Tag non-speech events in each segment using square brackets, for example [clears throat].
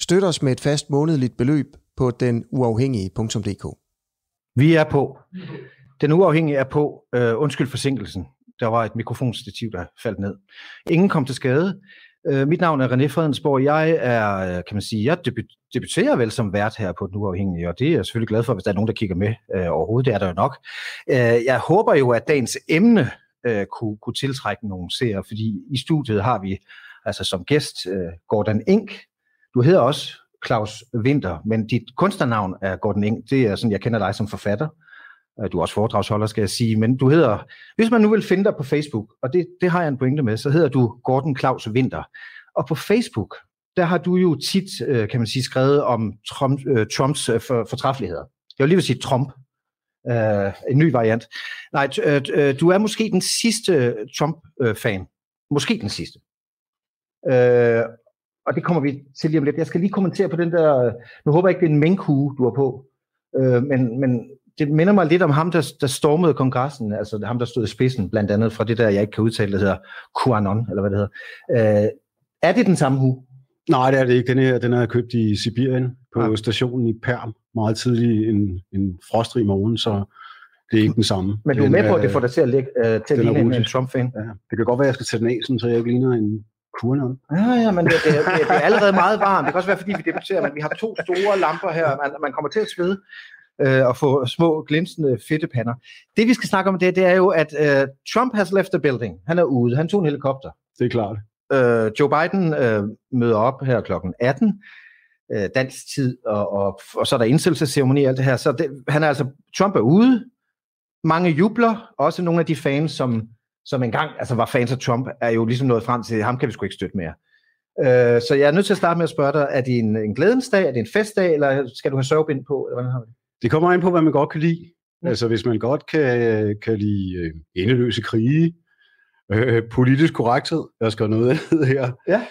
Støt os med et fast månedligt beløb på den uafhængige.dk. Vi er på. Den uafhængige er på. Øh, undskyld forsinkelsen. Der var et mikrofonstativ, der faldt ned. Ingen kom til skade. Øh, mit navn er René Fredensborg. Jeg er, øh, kan man sige, jeg debuterer vel som vært her på Den Uafhængige, og det er jeg selvfølgelig glad for, hvis der er nogen, der kigger med øh, overhovedet. Det er der jo nok. Øh, jeg håber jo, at dagens emne øh, kunne, kunne tiltrække nogle seere, fordi i studiet har vi altså som gæst øh, Gordon Ink, du hedder også Claus Winter, men dit kunstnernavn er Gordon Eng. Det er sådan, jeg kender dig som forfatter. Øh, du er også foredragsholder, skal jeg sige. Men du hedder, hvis man nu vil finde dig på Facebook, og det, det har jeg en pointe med, så hedder du Gordon Claus Winter. Og på Facebook, der har du jo tit, øh, kan man sige, skrevet om Trump, øh, Trumps Trumps fortræffeligheder. Jeg vil lige vil sige Trump. Uh, en ny variant. Nej, du er måske den sidste Trump-fan. Måske den sidste. Uh, og det kommer vi til lige om lidt. Jeg skal lige kommentere på den der, nu håber jeg ikke, det er en minkhue, du har på, øh, men, men det minder mig lidt om ham, der, der stormede kongressen, altså ham, der stod i spidsen, blandt andet fra det der, jeg ikke kan udtale, der hedder QAnon, eller hvad det hedder. Øh, er det den samme hue? Nej, det er det ikke. Den her, den er købt i Sibirien på ja. stationen i Perm, meget tidlig en, en frostrig morgen, så det er ikke den samme. Men du er med på, at det får dig til at, lægge, uh, til at ligne en, en Trump-fan? Ja, det kan godt være, at jeg skal tage den af, så jeg ikke ligner en Kurnon. Ja, ja, men det, det, det, det er allerede meget varmt. Det kan også være, fordi vi debatterer, men vi har to store lamper her. Man, man kommer til at svede øh, og få små glinsende fedtepander. Det vi skal snakke om det, det er jo, at øh, Trump has left the building. Han er ude. Han tog en helikopter. Det er klart. Øh, Joe Biden øh, møder op her klokken 18 øh, dansk tid, og, og, og så er der indsættelsesceremoni og alt det her. Så det, han er altså, Trump er ude. Mange jubler. Også nogle af de fans, som som engang altså var fans af Trump, er jo ligesom nået frem til, ham kan vi sgu ikke støtte mere. Øh, så jeg er nødt til at starte med at spørge dig, er det en, en glædens dag, er det en festdag, eller skal du have sørgebind på? Eller hvordan har det? det kommer ind på, hvad man godt kan lide. Ja. Altså hvis man godt kan, kan lide øh, endeløse krige, øh, politisk korrekthed, jeg skal noget her, ja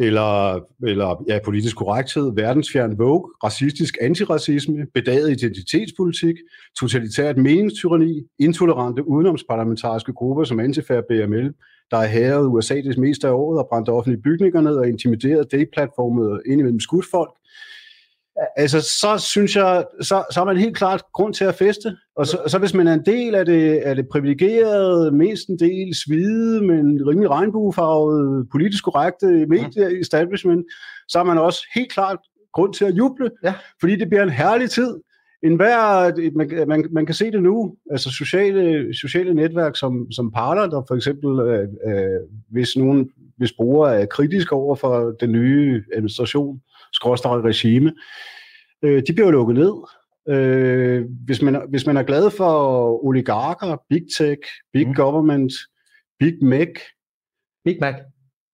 eller, eller ja, politisk korrekthed, verdensfjern vogue, racistisk antiracisme, bedaget identitetspolitik, totalitært meningstyranni, intolerante udenomsparlamentariske grupper som Antifa BML, der har hævet USA det meste af året og brændt offentlige bygninger ned og intimideret dayplatformet indimellem skudt folk, altså, så synes jeg, så, så har man helt klart grund til at feste. Og så, så hvis man er en del af det, af det privilegerede, mest en del hvide, men rimelig regnbuefarvet, politisk korrekte medie-establishment, så har man også helt klart grund til at juble, ja. fordi det bliver en herlig tid. En hver, man, man, man kan se det nu, altså sociale, sociale netværk som, som Parler, der for eksempel, øh, øh, hvis nogen hvis brugere er kritiske over for den nye administration, skråstrej regime, øh, de bliver jo lukket ned. Øh, hvis, man, hvis man er glad for oligarker, big tech, big mm. government, big Mac, Big Mac.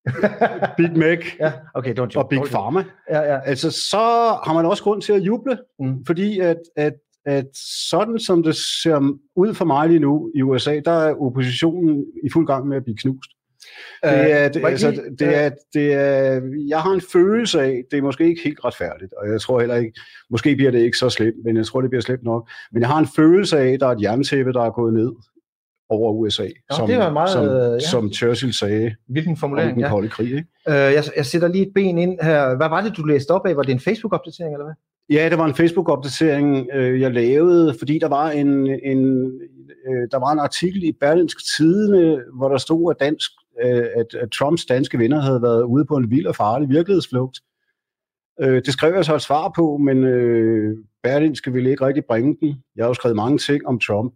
[laughs] Big Mac [laughs] ja, okay, don't og Big Pharma, ja, ja. altså så har man også grund til at juble, mm. fordi at, at, at sådan som det ser ud for mig lige nu i USA, der er oppositionen i fuld gang med at blive knust. Det er, det, altså, det er, det er, jeg har en følelse af, det er måske ikke helt retfærdigt, og jeg tror heller ikke, måske bliver det ikke så slemt, men jeg tror, det bliver slemt nok. Men jeg har en følelse af, at der er et jerntæppe, der er gået ned over USA, ja, som, det var meget, som, ja. som Churchill sagde. Hvilken formulering, den ja. kolde krig, ikke? Øh, jeg, jeg sætter lige et ben ind her. Hvad var det, du læste op af? Var det en Facebook-opdatering, eller hvad? Ja, det var en Facebook-opdatering, øh, jeg lavede, fordi der var en, en, øh, der var en artikel i Berlinske Tidene, hvor der stod, at dansk Øh, at, at Trumps danske venner havde været ude på en vild og farlig virkelighedsflugt. Øh, det skrev jeg så et svar på, men øh, Berlinske ville ikke rigtig bringe den. Jeg har jo skrevet mange ting om Trump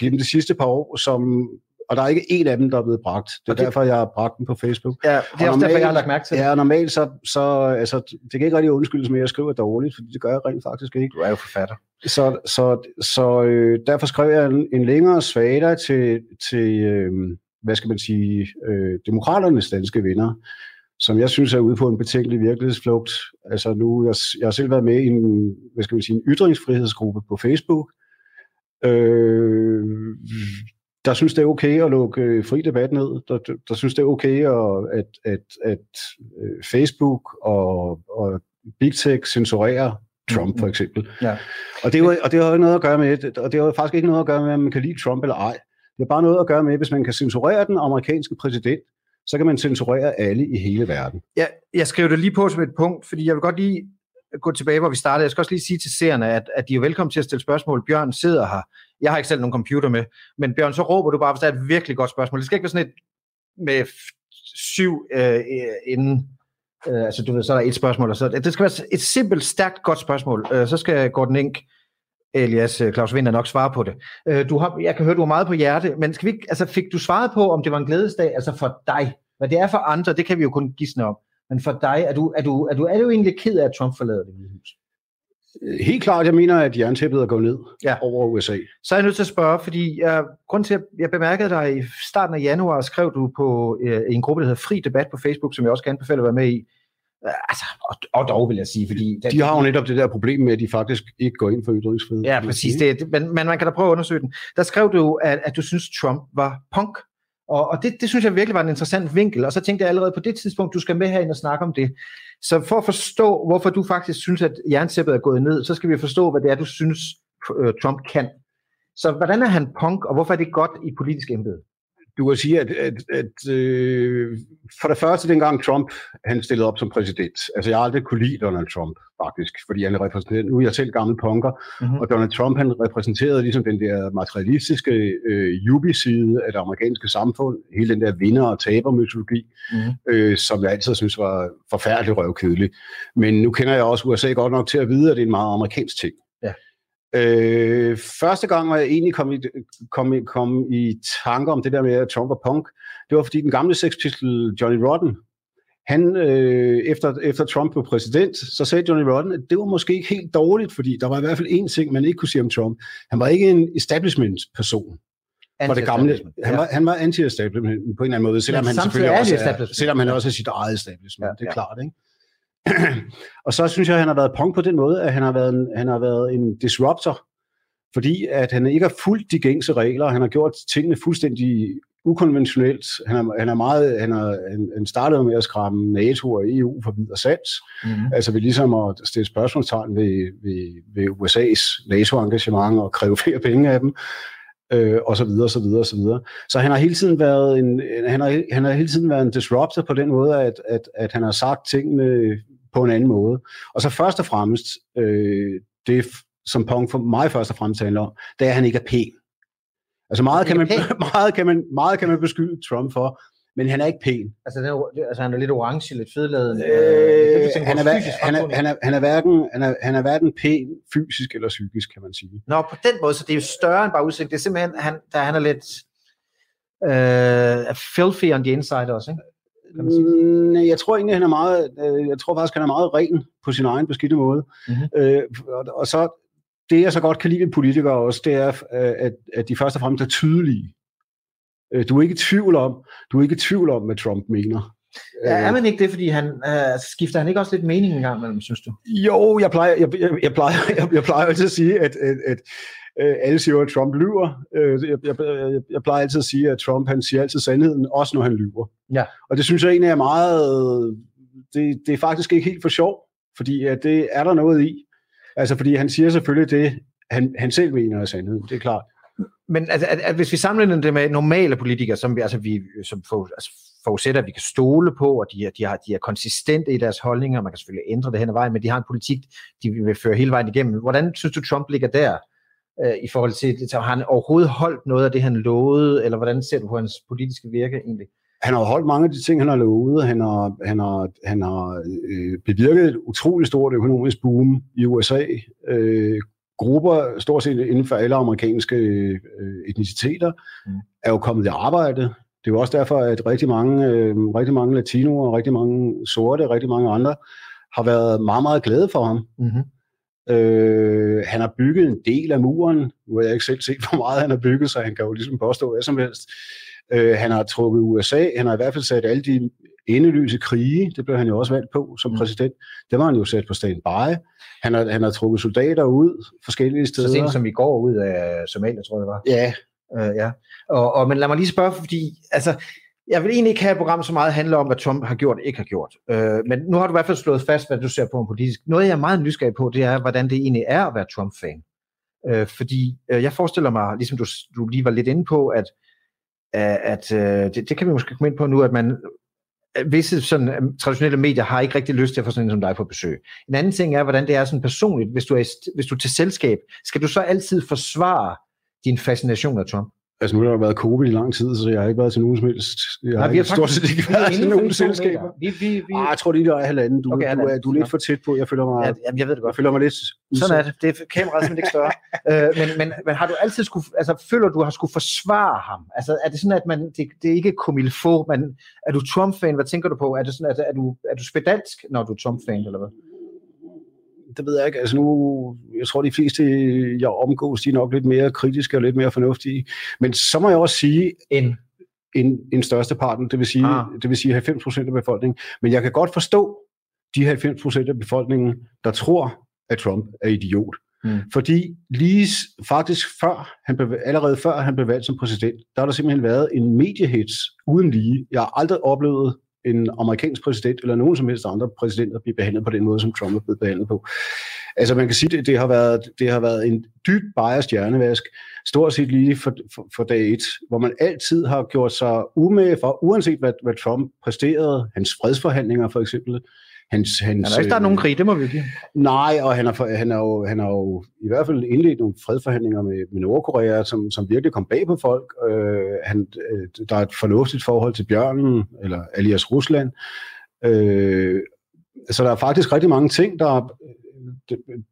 gennem de sidste par år, som og der er ikke en af dem, der er blevet bragt. Det er okay. derfor, jeg har bragt den på Facebook. Ja, det er og også normalt, derfor, jeg har lagt mærke til det. Ja, normalt så, så altså, det kan ikke rigtig undskyldes med, at jeg skriver dårligt, for det gør jeg rent faktisk ikke. Du er jo forfatter. Så, så, så øh, derfor skrev jeg en, en længere svada til, til øh, hvad skal man sige, øh, demokraternes danske venner, som jeg synes er ude på en betænkelig virkelighedsflugt. Altså nu, jeg, jeg har selv været med i en, hvad skal man sige, en ytringsfrihedsgruppe på Facebook, øh, der synes, det er okay at lukke øh, fri debat ned. Der, der synes, det er okay, at, at, at, at øh, Facebook og, og Big Tech censurerer Trump for eksempel. Ja. Og, det er jo, og det har jo noget at gøre med, og det har faktisk ikke noget at gøre med, om man kan lide Trump eller ej. Det har bare noget at gøre med, hvis man kan censurere den amerikanske præsident, så kan man censurere alle i hele verden. Ja, jeg skrev det lige på som et punkt, fordi jeg vil godt lige gå tilbage, hvor vi startede. Jeg skal også lige sige til seerne, at, at de er velkommen til at stille spørgsmål. Bjørn sidder her. Jeg har ikke selv nogen computer med. Men Bjørn, så råber du bare, hvis der er et virkelig godt spørgsmål. Det skal ikke være sådan et med syv øh, inden. Øh, altså, du ved, så er der et spørgsmål. Og så, det skal være et simpelt, stærkt, godt spørgsmål. Øh, så skal Gordon Ink, Elias øh, Claus Winter nok svare på det. Øh, du har, jeg kan høre, du har meget på hjerte, men skal vi, altså, fik du svaret på, om det var en glædesdag, altså for dig? Hvad det er for andre, det kan vi jo kun gisne om. Men for dig, er du, er du, er du, er du egentlig ked af, at Trump forlader det hvide hus? Helt klart, jeg mener, at jerntæppet er gået ned ja. over USA. Så er jeg nødt til at spørge, fordi jeg, grund til, at jeg bemærkede dig i starten af januar, skrev du på øh, en gruppe, der hedder Fri Debat på Facebook, som jeg også kan anbefale at være med i. Altså, og, og dog vil jeg sige, fordi... De har jo netop det der problem med, at de faktisk ikke går ind for ytringsfrihed. Ja, præcis. Det, men, men man kan da prøve at undersøge den. Der skrev du, at, at du synes, Trump var punk. Og, og det, det synes jeg virkelig var en interessant vinkel, og så tænkte jeg allerede på det tidspunkt, du skal med herind og snakke om det. Så for at forstå, hvorfor du faktisk synes, at jernsæppet er gået ned, så skal vi forstå, hvad det er, du synes, øh, Trump kan. Så hvordan er han punk, og hvorfor er det godt i politisk embede? Du kan sige, at, at, at øh, for det første, dengang Trump han stillede op som præsident, altså jeg har aldrig kunne lide Donald Trump, faktisk, fordi han repræsenterer, nu er jeg selv gammel punker, mm-hmm. og Donald Trump han repræsenterede ligesom den der materialistiske øh, jubi-side af det amerikanske samfund, hele den der vinder- og taber-mytologi, mm-hmm. øh, som jeg altid synes var forfærdeligt røvkedelig. Men nu kender jeg også USA godt nok til at vide, at det er en meget amerikansk ting. Øh, første gang, hvor jeg egentlig kom i, kom, kom i tanker om det der med, Trump var punk, det var fordi den gamle Sex Pistol Johnny Rotten, han, øh, efter, efter Trump blev præsident, så sagde Johnny Rotten, at det var måske ikke helt dårligt, fordi der var i hvert fald én ting, man ikke kunne sige om Trump. Han var ikke en establishment-person. For det gamle, han, var, han var anti-establishment på en eller anden måde, selvom han selvfølgelig også er, selvom han også er sit eget establishment, ja, det er ja. klart, ikke? [clears throat] og så synes jeg, at han har været punk på den måde, at han har været en, han har været en disruptor, fordi at han ikke har fulgt de gængse regler, han har gjort tingene fuldstændig ukonventionelt. Han er, han er meget, han, er, han, han startede med at skræmme NATO og EU for videre sands. Mm-hmm. Altså ved ligesom at stille spørgsmålstegn ved, ved, ved USA's NATO-engagement og kræve flere penge af dem øh, og så videre, så videre, så videre. Så han har hele tiden været en, han har, han har hele tiden været en disruptor på den måde, at, at, at han har sagt tingene på en anden måde. Og så først og fremmest, øh, det som Pong for mig først og fremmest handler om, det er, at han ikke er pæn. Altså meget kan, man, [laughs] meget, kan man, meget kan man beskylde Trump for, men han er ikke pæn. Altså, den er, altså han er lidt orange, lidt fedladen. Øh, han, er, han, er, han, er, han, er hverken, han, er, han er hverken pæn fysisk eller psykisk, kan man sige. Nå, på den måde, så det er jo større end bare udsigt. Det er simpelthen, han, der, han er lidt øh, filthy on the inside også, ikke? Mm, jeg tror egentlig, han er meget, øh, jeg tror faktisk, han er meget ren på sin egen beskidte måde. Mm-hmm. Øh, og, og så, det jeg så godt kan lide ved politikere også, det er, øh, at, at de først og fremmest er tydelige. Øh, du er ikke i tvivl om, du er ikke i tvivl om, hvad Trump mener. Ja, er man ikke det, fordi han øh, skifter han ikke også lidt mening en gang imellem, synes du? Jo, jeg plejer, jeg, jeg, jeg plejer, [laughs] jeg, jeg plejer altid at sige, at, at, at øh, alle siger, at Trump lyver. Øh, jeg, jeg, jeg, jeg plejer altid at sige, at Trump han siger altid sandheden, også når han lyver. Ja. Og det synes jeg egentlig er meget, det, det er faktisk ikke helt for sjov, fordi at det er der noget i. Altså, fordi han siger selvfølgelig det, han, han selv mener er sandheden, det er klart. Men altså, at, at hvis vi sammenligner det med normale politikere, som vi, altså, vi som for, altså, forudsætter, at vi kan stole på, og de de, har, de er konsistente i deres holdninger, man kan selvfølgelig ændre det hen ad vejen, men de har en politik, de vil føre hele vejen igennem. Hvordan synes du, Trump ligger der? øh, i forhold til, så har han overhovedet holdt noget af det, han lovede, eller hvordan ser du på hans politiske virke egentlig? Han har holdt mange af de ting, han har lovet. Han har, han har, han har øh, bevirket et utroligt stort økonomisk boom i USA. Øh, grupper, stort set inden for alle amerikanske øh, etniciteter, mm. er jo kommet i arbejde. Det er jo også derfor, at rigtig mange, øh, rigtig mange latinoer, rigtig mange sorte, rigtig mange andre, har været meget, meget glade for ham. Mm-hmm. Øh, han har bygget en del af muren. Nu har jeg ikke selv set, hvor meget han har bygget, så han kan jo ligesom påstå hvad som helst. Øh, han har trukket USA. Han har i hvert fald sat alle de endeløse krige, det blev han jo også valgt på som mm. præsident. Det var han jo sat på standby. Han har, han har trukket soldater ud forskellige steder. Så sent som i går ud af Somalia, tror jeg det var. Ja. Uh, ja. Og, og, men lad mig lige spørge, fordi altså, jeg vil egentlig ikke have et program, så meget handler om, hvad Trump har gjort og ikke har gjort. Uh, men nu har du i hvert fald slået fast, hvad du ser på en politisk. Noget, jeg er meget nysgerrig på, det er, hvordan det egentlig er at være Trump-fan. Uh, fordi uh, jeg forestiller mig, ligesom du, du lige var lidt inde på, at at øh, det, det kan vi måske komme ind på nu, at man visse sådan, øh, traditionelle medier har ikke rigtig lyst til at få sådan en som dig på besøg. En anden ting er, hvordan det er sådan personligt, hvis du er, hvis du er til selskab, skal du så altid forsvare din fascination af Trump? Altså nu har der været covid i lang tid, så jeg har ikke været til nogen som helst. Jeg Nej, har vi har stort set ikke været til nogen selskaber. Vi, vi, vi... Ah, jeg tror lige, der er halvanden. Du, okay, du, er, du er lidt for tæt på. Jeg føler mig, ja, jamen, jeg ved det godt. Jeg føler mig lidt... Sådan er det. Det er kameraet simpelthen ikke større. [laughs] øh, men, men, men, har du altid skulle, altså føler du, har skulle forsvare ham? Altså er det sådan, at man, det, det er ikke faut, men er du Trump-fan? Hvad tænker du på? Er det sådan, at er du, er du spedalsk, når du er Trump-fan, eller hvad? Det ved jeg ikke. Altså nu, jeg tror, de fleste, jeg omgås, de er nok lidt mere kritiske og lidt mere fornuftige. Men så må jeg også sige, en, en, en største parten, det vil sige, ah. det vil sige 90 procent af befolkningen. Men jeg kan godt forstå de 90 procent af befolkningen, der tror, at Trump er idiot. Mm. Fordi lige faktisk før, han blev, allerede før han blev valgt som præsident, der har der simpelthen været en mediehits uden lige. Jeg har aldrig oplevet en amerikansk præsident eller nogen som helst andre præsidenter blive behandlet på den måde, som Trump er blevet behandlet på. Altså man kan sige, det, det, har, været, det har været en dyb biased hjernevask, stort set lige for, for, for dag et, hvor man altid har gjort sig umage for, uanset hvad, hvad Trump præsterede, hans fredsforhandlinger for eksempel, hans, hans, han er ikke der er nogen krig, det må vi give. Nej, og han har, han, har jo, han har jo i hvert fald indledt nogle fredforhandlinger med, med Nordkorea, som, som virkelig kom bag på folk. Øh, han, øh, der er et fornuftigt forhold til bjørnen, eller alias Rusland. Øh, så der er faktisk rigtig mange ting, der,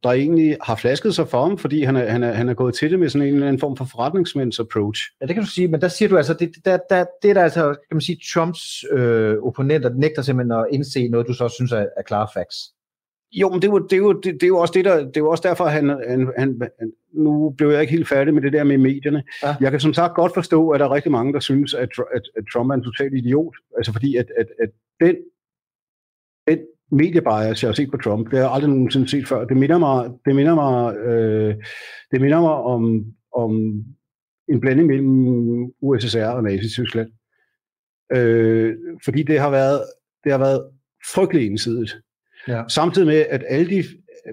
der egentlig har flasket sig for ham, fordi han er, han er, han er gået til det med sådan en eller anden form for forretningsmænds approach. Ja, det kan du sige, men der siger du altså, det, der, der, det der altså, kan man sige, Trumps øh, opponenter nægter simpelthen at indse noget, du så også synes er, er klare facts. Jo, men det er jo, det er jo, det, det er jo også det der, det er jo også derfor, han, han, han, nu blev jeg ikke helt færdig med det der med medierne. Ja. Jeg kan som sagt godt forstå, at der er rigtig mange, der synes, at, at, at Trump er en total idiot. Altså fordi, at, at, at den, den mediebias, jeg har set på Trump. Det har jeg aldrig nogensinde set før. Det minder mig, det minder mig, øh, det minder mig om, om en blanding mellem USSR og Nazi-Tyskland. Øh, fordi det har været, det har været frygtelig ensidigt. Ja. Samtidig med, at alle de,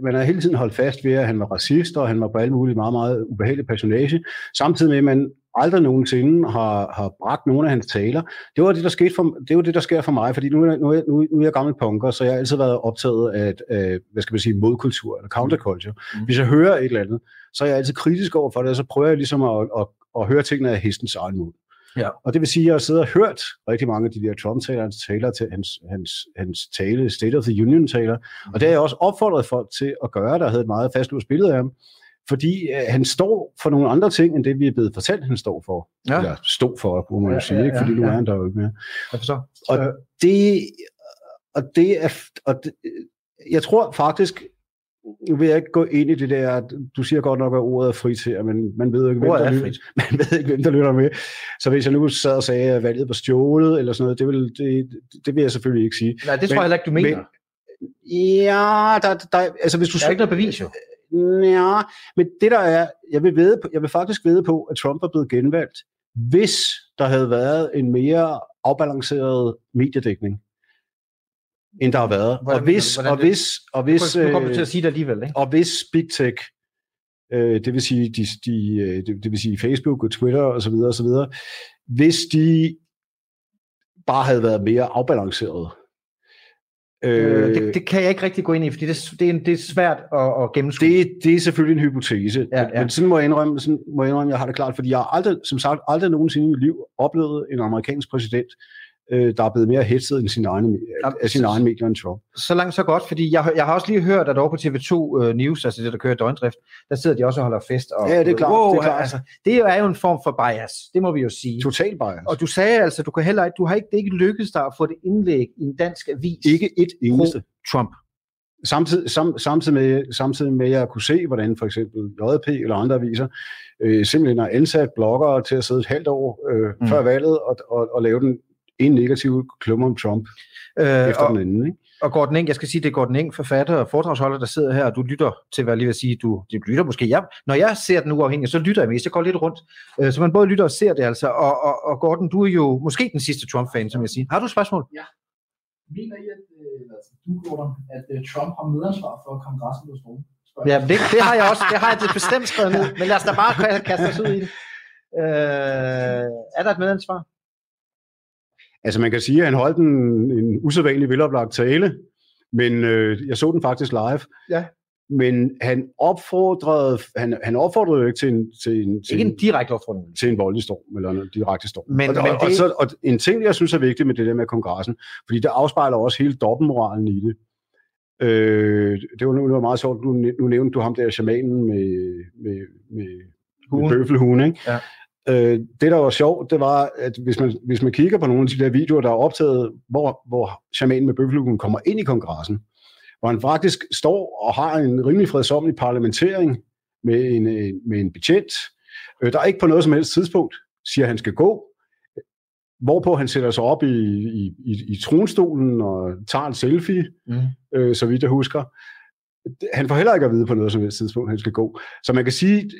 man har hele tiden holdt fast ved, at han var racist, og han var på alle mulige meget, meget ubehagelig personage. Samtidig med, at man aldrig nogensinde har, har bragt nogen af hans taler. Det var det, der skete for, det var det, der sker for mig, fordi nu, nu, nu, nu er jeg gammel punker, så jeg har altid været optaget af, af hvad skal man sige, modkultur, eller counterculture. Mm. Hvis jeg hører et eller andet, så er jeg altid kritisk over for det, og så prøver jeg ligesom at, at, at høre tingene af hestens egen mod. Ja. Og det vil sige, at jeg har siddet og hørt rigtig mange af de der Trump-taler, hans taler til hans, hans, hans tale, State of the Union-taler, mm. og det har jeg også opfordret folk til at gøre, der havde et meget fastlåst billede af ham, fordi øh, han står for nogle andre ting, end det vi er blevet fortalt, han står for. Ja. Eller stod for, må man jo sige, ja, ikke? fordi nu ja. er han der jo ikke mere. Jeg forstår. Og det, og det er, og det, jeg tror faktisk, nu vil jeg ikke gå ind i det der, du siger godt nok, at ordet er frit her, men man ved ikke, hvem der, lytter, [laughs] man ved ikke, hvem der lytter med. Så hvis jeg nu sad og sagde, at valget var stjålet, eller sådan noget, det vil, det, det vil jeg selvfølgelig ikke sige. Nej, det tror men, jeg heller ikke, du mener. Men, ja, der, der, altså hvis du... Der er ikke noget bevis, jo. Ja, men det der er, jeg vil, vede på, jeg vil faktisk vide på, at Trump er blevet genvalgt, hvis der havde været en mere afbalanceret mediedækning, end der har været. Hvordan, og hvis, hvordan, og hvis, og hvis, nu kommer du til at sige det alligevel, ikke? Og hvis Big Tech, øh, det vil sige, de, de, øh, det, det vil sige Facebook og Twitter og så videre og så videre, hvis de bare havde været mere afbalanceret, Øh, det, det kan jeg ikke rigtig gå ind i, fordi det, det, er, det er svært at, at gennemskue. Det, det er selvfølgelig en hypotese, ja, ja. men sådan må jeg indrømme, sådan må jeg indrømme, jeg har det klart, fordi jeg har aldrig, som sagt, aldrig nogensinde i mit liv oplevet en amerikansk præsident, øh, der er blevet mere hetset end sin egen, ja, af sin egen medier end Trump. Så langt så godt, fordi jeg, jeg har også lige hørt, at over på TV2 uh, øh, News, altså det, der kører døgndrift, der sidder de også og holder fest. Og, ja, det er klart. Wow, det, er klart. Altså, det er jo en form for bias, det må vi jo sige. Total bias. Og du sagde altså, du kan heller ikke, du har ikke, det ikke lykkedes dig at få det indlæg i en dansk avis. Ikke et eneste. Trump. Samtidig, sam, samtidig, med, samtidig med, at jeg kunne se, hvordan for eksempel JP eller andre aviser øh, simpelthen har ansat bloggere til at sidde et halvt år øh, mm. før valget og, og, og lave den en negativ klummer om Trump øh, efter og, den anden. Ikke? Og Gordon Eng, jeg skal sige, det er Gordon Eng, forfatter og foredragsholder, der sidder her, og du lytter til, hvad jeg lige vil sige, du, du lytter måske. Jeg, når jeg ser den uafhængige, så lytter jeg mest. Jeg går lidt rundt. Øh, så man både lytter og ser det altså. Og, og, og Gordon, du er jo måske den sidste Trump-fan, som jeg siger. Har du et spørgsmål? Ja. Mener I, at, øh, altså, du, Gordon, at uh, Trump har medansvar for kongressen hos nogen? Ja, det, det, har jeg også. Det har jeg det bestemt skrevet ned. Men lad os da bare kaste os ud i det. Øh, er der et medansvar? Altså man kan sige, at han holdt en, en usædvanlig veloplagt tale, men øh, jeg så den faktisk live. Ja. Men han opfordrede, han, han opfordrede jo ikke til en, til en, til ikke en direkte opfordring. Til en voldelig storm, eller en direkte storm. Men, og, men og, det... og, så, og en ting, jeg synes er vigtigt med det der med kongressen, fordi det afspejler også hele dobbeltmoralen i det. Øh, det var nu det var meget sjovt, nu, nu nævnte du ham der shamanen med, med, med, med bøffelhuen, ikke? Ja. Øh, det, der var sjovt, det var, at hvis man, hvis man kigger på nogle af de der videoer, der er optaget, hvor, hvor shamanen med bøffelhugen kommer ind i kongressen, hvor han faktisk står og har en rimelig fredsommelig parlamentering med en, med en betjent, øh, der er ikke på noget som helst tidspunkt siger, at han skal gå, hvorpå han sætter sig op i, i, i, i tronstolen og tager en selfie, mm. øh, så vidt jeg husker han får heller ikke at vide på noget som helst tidspunkt, han skal gå. Så man kan sige,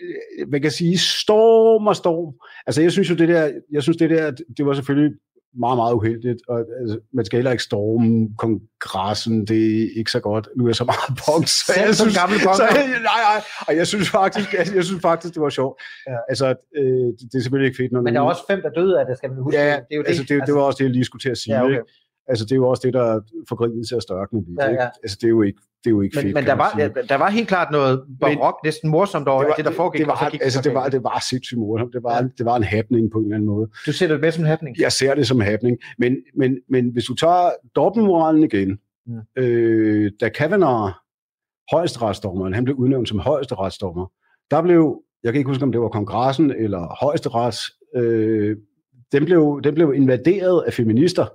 man kan sige storm og storm. Altså jeg synes jo det der, jeg synes det der, det var selvfølgelig meget, meget uheldigt, og altså, man skal heller ikke storme kongressen, det er ikke så godt. Nu er jeg så meget [laughs] punkt, så jeg synes, gammel så, [laughs] nej, nej, og jeg synes faktisk, jeg, jeg synes faktisk, det var sjovt. Ja. Altså, øh, det, det, er selvfølgelig ikke fedt. Når Men der er også fem, der døde af det, skal man huske. Ja, det, er jo det. Altså, det, altså, det var også det, jeg lige skulle til at sige. Ja, okay. ikke? Altså, det er jo også det, der får grinet til at størkne lidt. Ja, ja. Altså, det er jo ikke, det er jo ikke men, fedt. Men der var, ja, der var helt klart noget barok, næsten morsomt over det, var, det der foregik. Det var, gik, altså, det var, det var sindssygt morsomt. Det var, ja. det var en happening på en eller anden måde. Du ser det bedst som en happening? Jeg ser det som en happening. Men, men, men hvis du tager dobbeltmoralen igen, mm. øh, da Kavanaugh, højesteretsdommeren, han blev udnævnt som højesteretsdommer, der blev, jeg kan ikke huske, om det var kongressen eller højesterets, øh, den blev, den blev invaderet af feminister.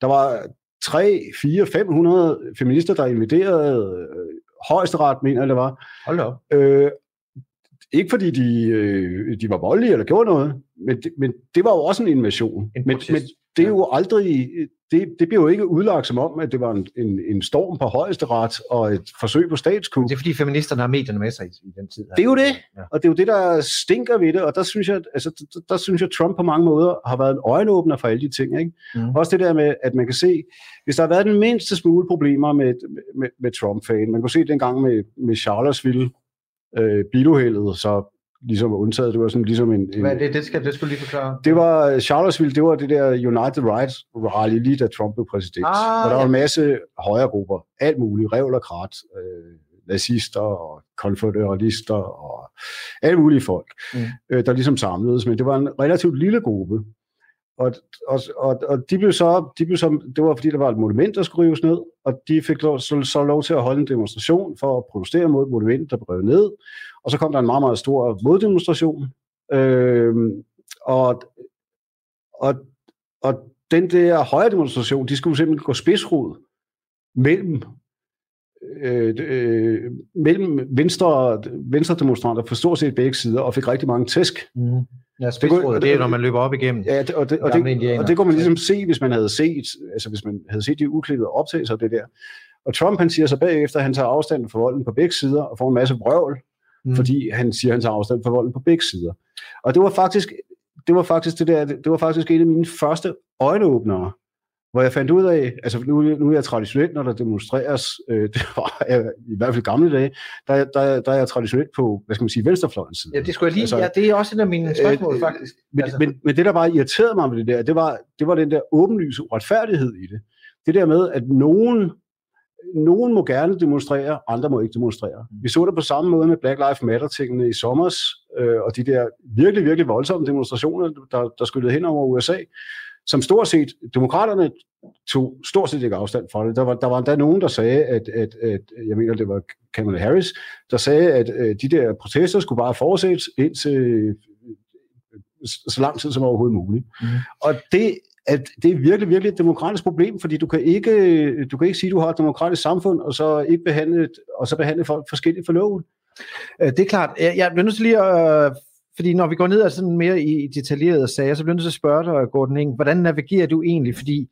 Der var 3, 4, 500 feminister, der invaderede øh, højesteret, mener jeg det var. Hold op. Øh, ikke fordi de, øh, de var voldelige eller gjorde noget, men det, men det var jo også en invasion. En men, men det er jo aldrig, det, det bliver jo ikke udlagt som om, at det var en, en, en storm på højesteret og et forsøg på statskup. Det er fordi feministerne har medierne med sig i, i den tid. Her. Det er jo det, ja. og det er jo det, der stinker ved det, og der synes jeg, altså, der, der synes jeg, Trump på mange måder har været en øjenåbner for alle de ting. Ikke? Mm. Også det der med, at man kan se, hvis der har været den mindste smule problemer med, med, med Trump-fanen, man kunne se det gang med, med Charlottesville, øh, biluheldet, så ligesom var undtaget. Det var sådan ligesom en... en Hvad er det? Det skal, det skal lige forklare. Det var Charlottesville, det var det der United Rights rally, lige da Trump blev præsident. Ah, og der ja. var en masse højregrupper, alt muligt, revl og krat, øh, nazister og konføderalister og alle mulige folk, mm. øh, der ligesom samledes. Men det var en relativt lille gruppe. Og, og, og, og de blev så, de blev så, det var fordi, der var et monument, der skulle rives ned, og de fik lov, så, så lov til at holde en demonstration for at protestere mod monumentet, der blev revet ned. Og så kom der en meget, meget stor moddemonstration. Øh, og, og, og den der højre demonstration, de skulle simpelthen gå spidsrod mellem øh, øh, mellem venstre, venstre demonstranter på stort set begge sider, og fik rigtig mange tæsk. Mm. Ja, spidsrod, det, det er når man løber op igennem. Ja, det, og, det, og, det, og det kunne man ligesom se, hvis man havde set, altså hvis man havde set de uklippede optagelser af det der. Og Trump, han siger så bagefter, at han tager afstand for volden på begge sider, og får en masse vrøvl, mm. fordi han siger, at han tager afstand for volden på begge sider. Og det var faktisk, det var faktisk det der, det var faktisk en af mine første øjenåbnere, hvor jeg fandt ud af, altså nu, nu er jeg traditionelt, når der demonstreres, øh, [laughs] det var jeg, i hvert fald gamle dage, der, der, der er jeg traditionelt på, hvad skal man sige, venstrefløjens side. Ja, det skulle jeg lige, altså, ja, det er også en af mine spørgsmål, øh, faktisk. Men, altså. men, men det, der bare irriterede mig ved det der, det var, det var den der åbenlyse uretfærdighed i det. Det der med, at nogen nogen må gerne demonstrere, andre må ikke demonstrere. Vi så det på samme måde med Black Lives Matter-tingene i sommers, øh, og de der virkelig, virkelig voldsomme demonstrationer, der, der skyllede hen over USA, som stort set, demokraterne tog stort set ikke afstand fra det. Der var, der var endda nogen, der sagde, at, at, at jeg mener, det var Kamala Harris, der sagde, at, at de der protester skulle bare fortsætte indtil så lang tid som overhovedet muligt. Mm. Og det at det er virkelig, virkelig et demokratisk problem, fordi du kan ikke, du kan ikke sige, at du har et demokratisk samfund, og så ikke behandle, og så behandle folk forskelligt for loven. Øh, det er klart. Jeg bliver nødt til lige at øh, fordi når vi går ned og sådan mere i detaljerede sager, så bliver jeg nødt til at spørge dig, Gordon Ing, hvordan navigerer du egentlig, fordi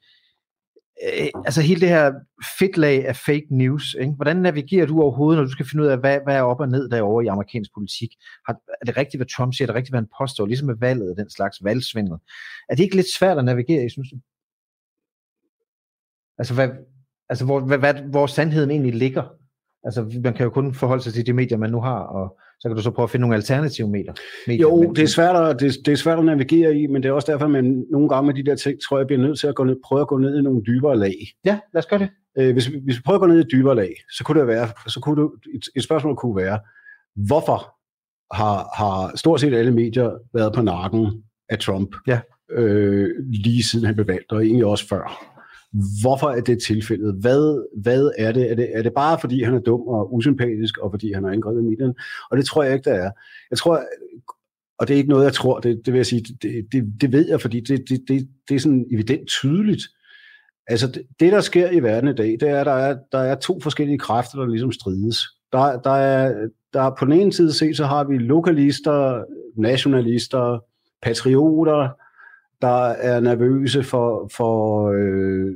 øh, altså hele det her fedtlag af fake news, ikke? hvordan navigerer du overhovedet, når du skal finde ud af, hvad, hvad er op og ned derovre i amerikansk politik? Har, er det rigtigt, hvad Trump siger? Er det rigtigt, hvad han påstår? Ligesom med valget og den slags valgsvindel. Er det ikke lidt svært at navigere i, synes du? Altså, hvad, altså hvor, hvad, hvad, hvor sandheden egentlig ligger? Altså, man kan jo kun forholde sig til de medier, man nu har, og så kan du så prøve at finde nogle alternative medier. medier jo, det er, svært at, det, det er svært at navigere i, men det er også derfor, at man nogle gange med de der ting, tror jeg, bliver nødt til at gå ned, prøve at gå ned i nogle dybere lag. Ja, lad os gøre det. Øh, hvis, hvis vi prøver at gå ned i dybere lag, så kunne det være, så kunne det, et, et spørgsmål kunne være, hvorfor har, har stort set alle medier været på nakken af Trump, ja. øh, lige siden han blev valgt, og egentlig også før. Hvorfor er det tilfældet? Hvad, hvad er det? Er, det? er det bare fordi, han er dum og usympatisk, og fordi han har angrebet medierne? Og det tror jeg ikke, der er. Jeg tror, og det er ikke noget, jeg tror, det, det vil jeg sige, det, det, det ved jeg, fordi det, det, det, det er sådan evident tydeligt. Altså det, det, der sker i verden i dag, det er, at der er, der er to forskellige kræfter, der ligesom strides. Der, der, er, der er på den ene side set, så har vi lokalister, nationalister, patrioter, der er nervøse for, for, øh,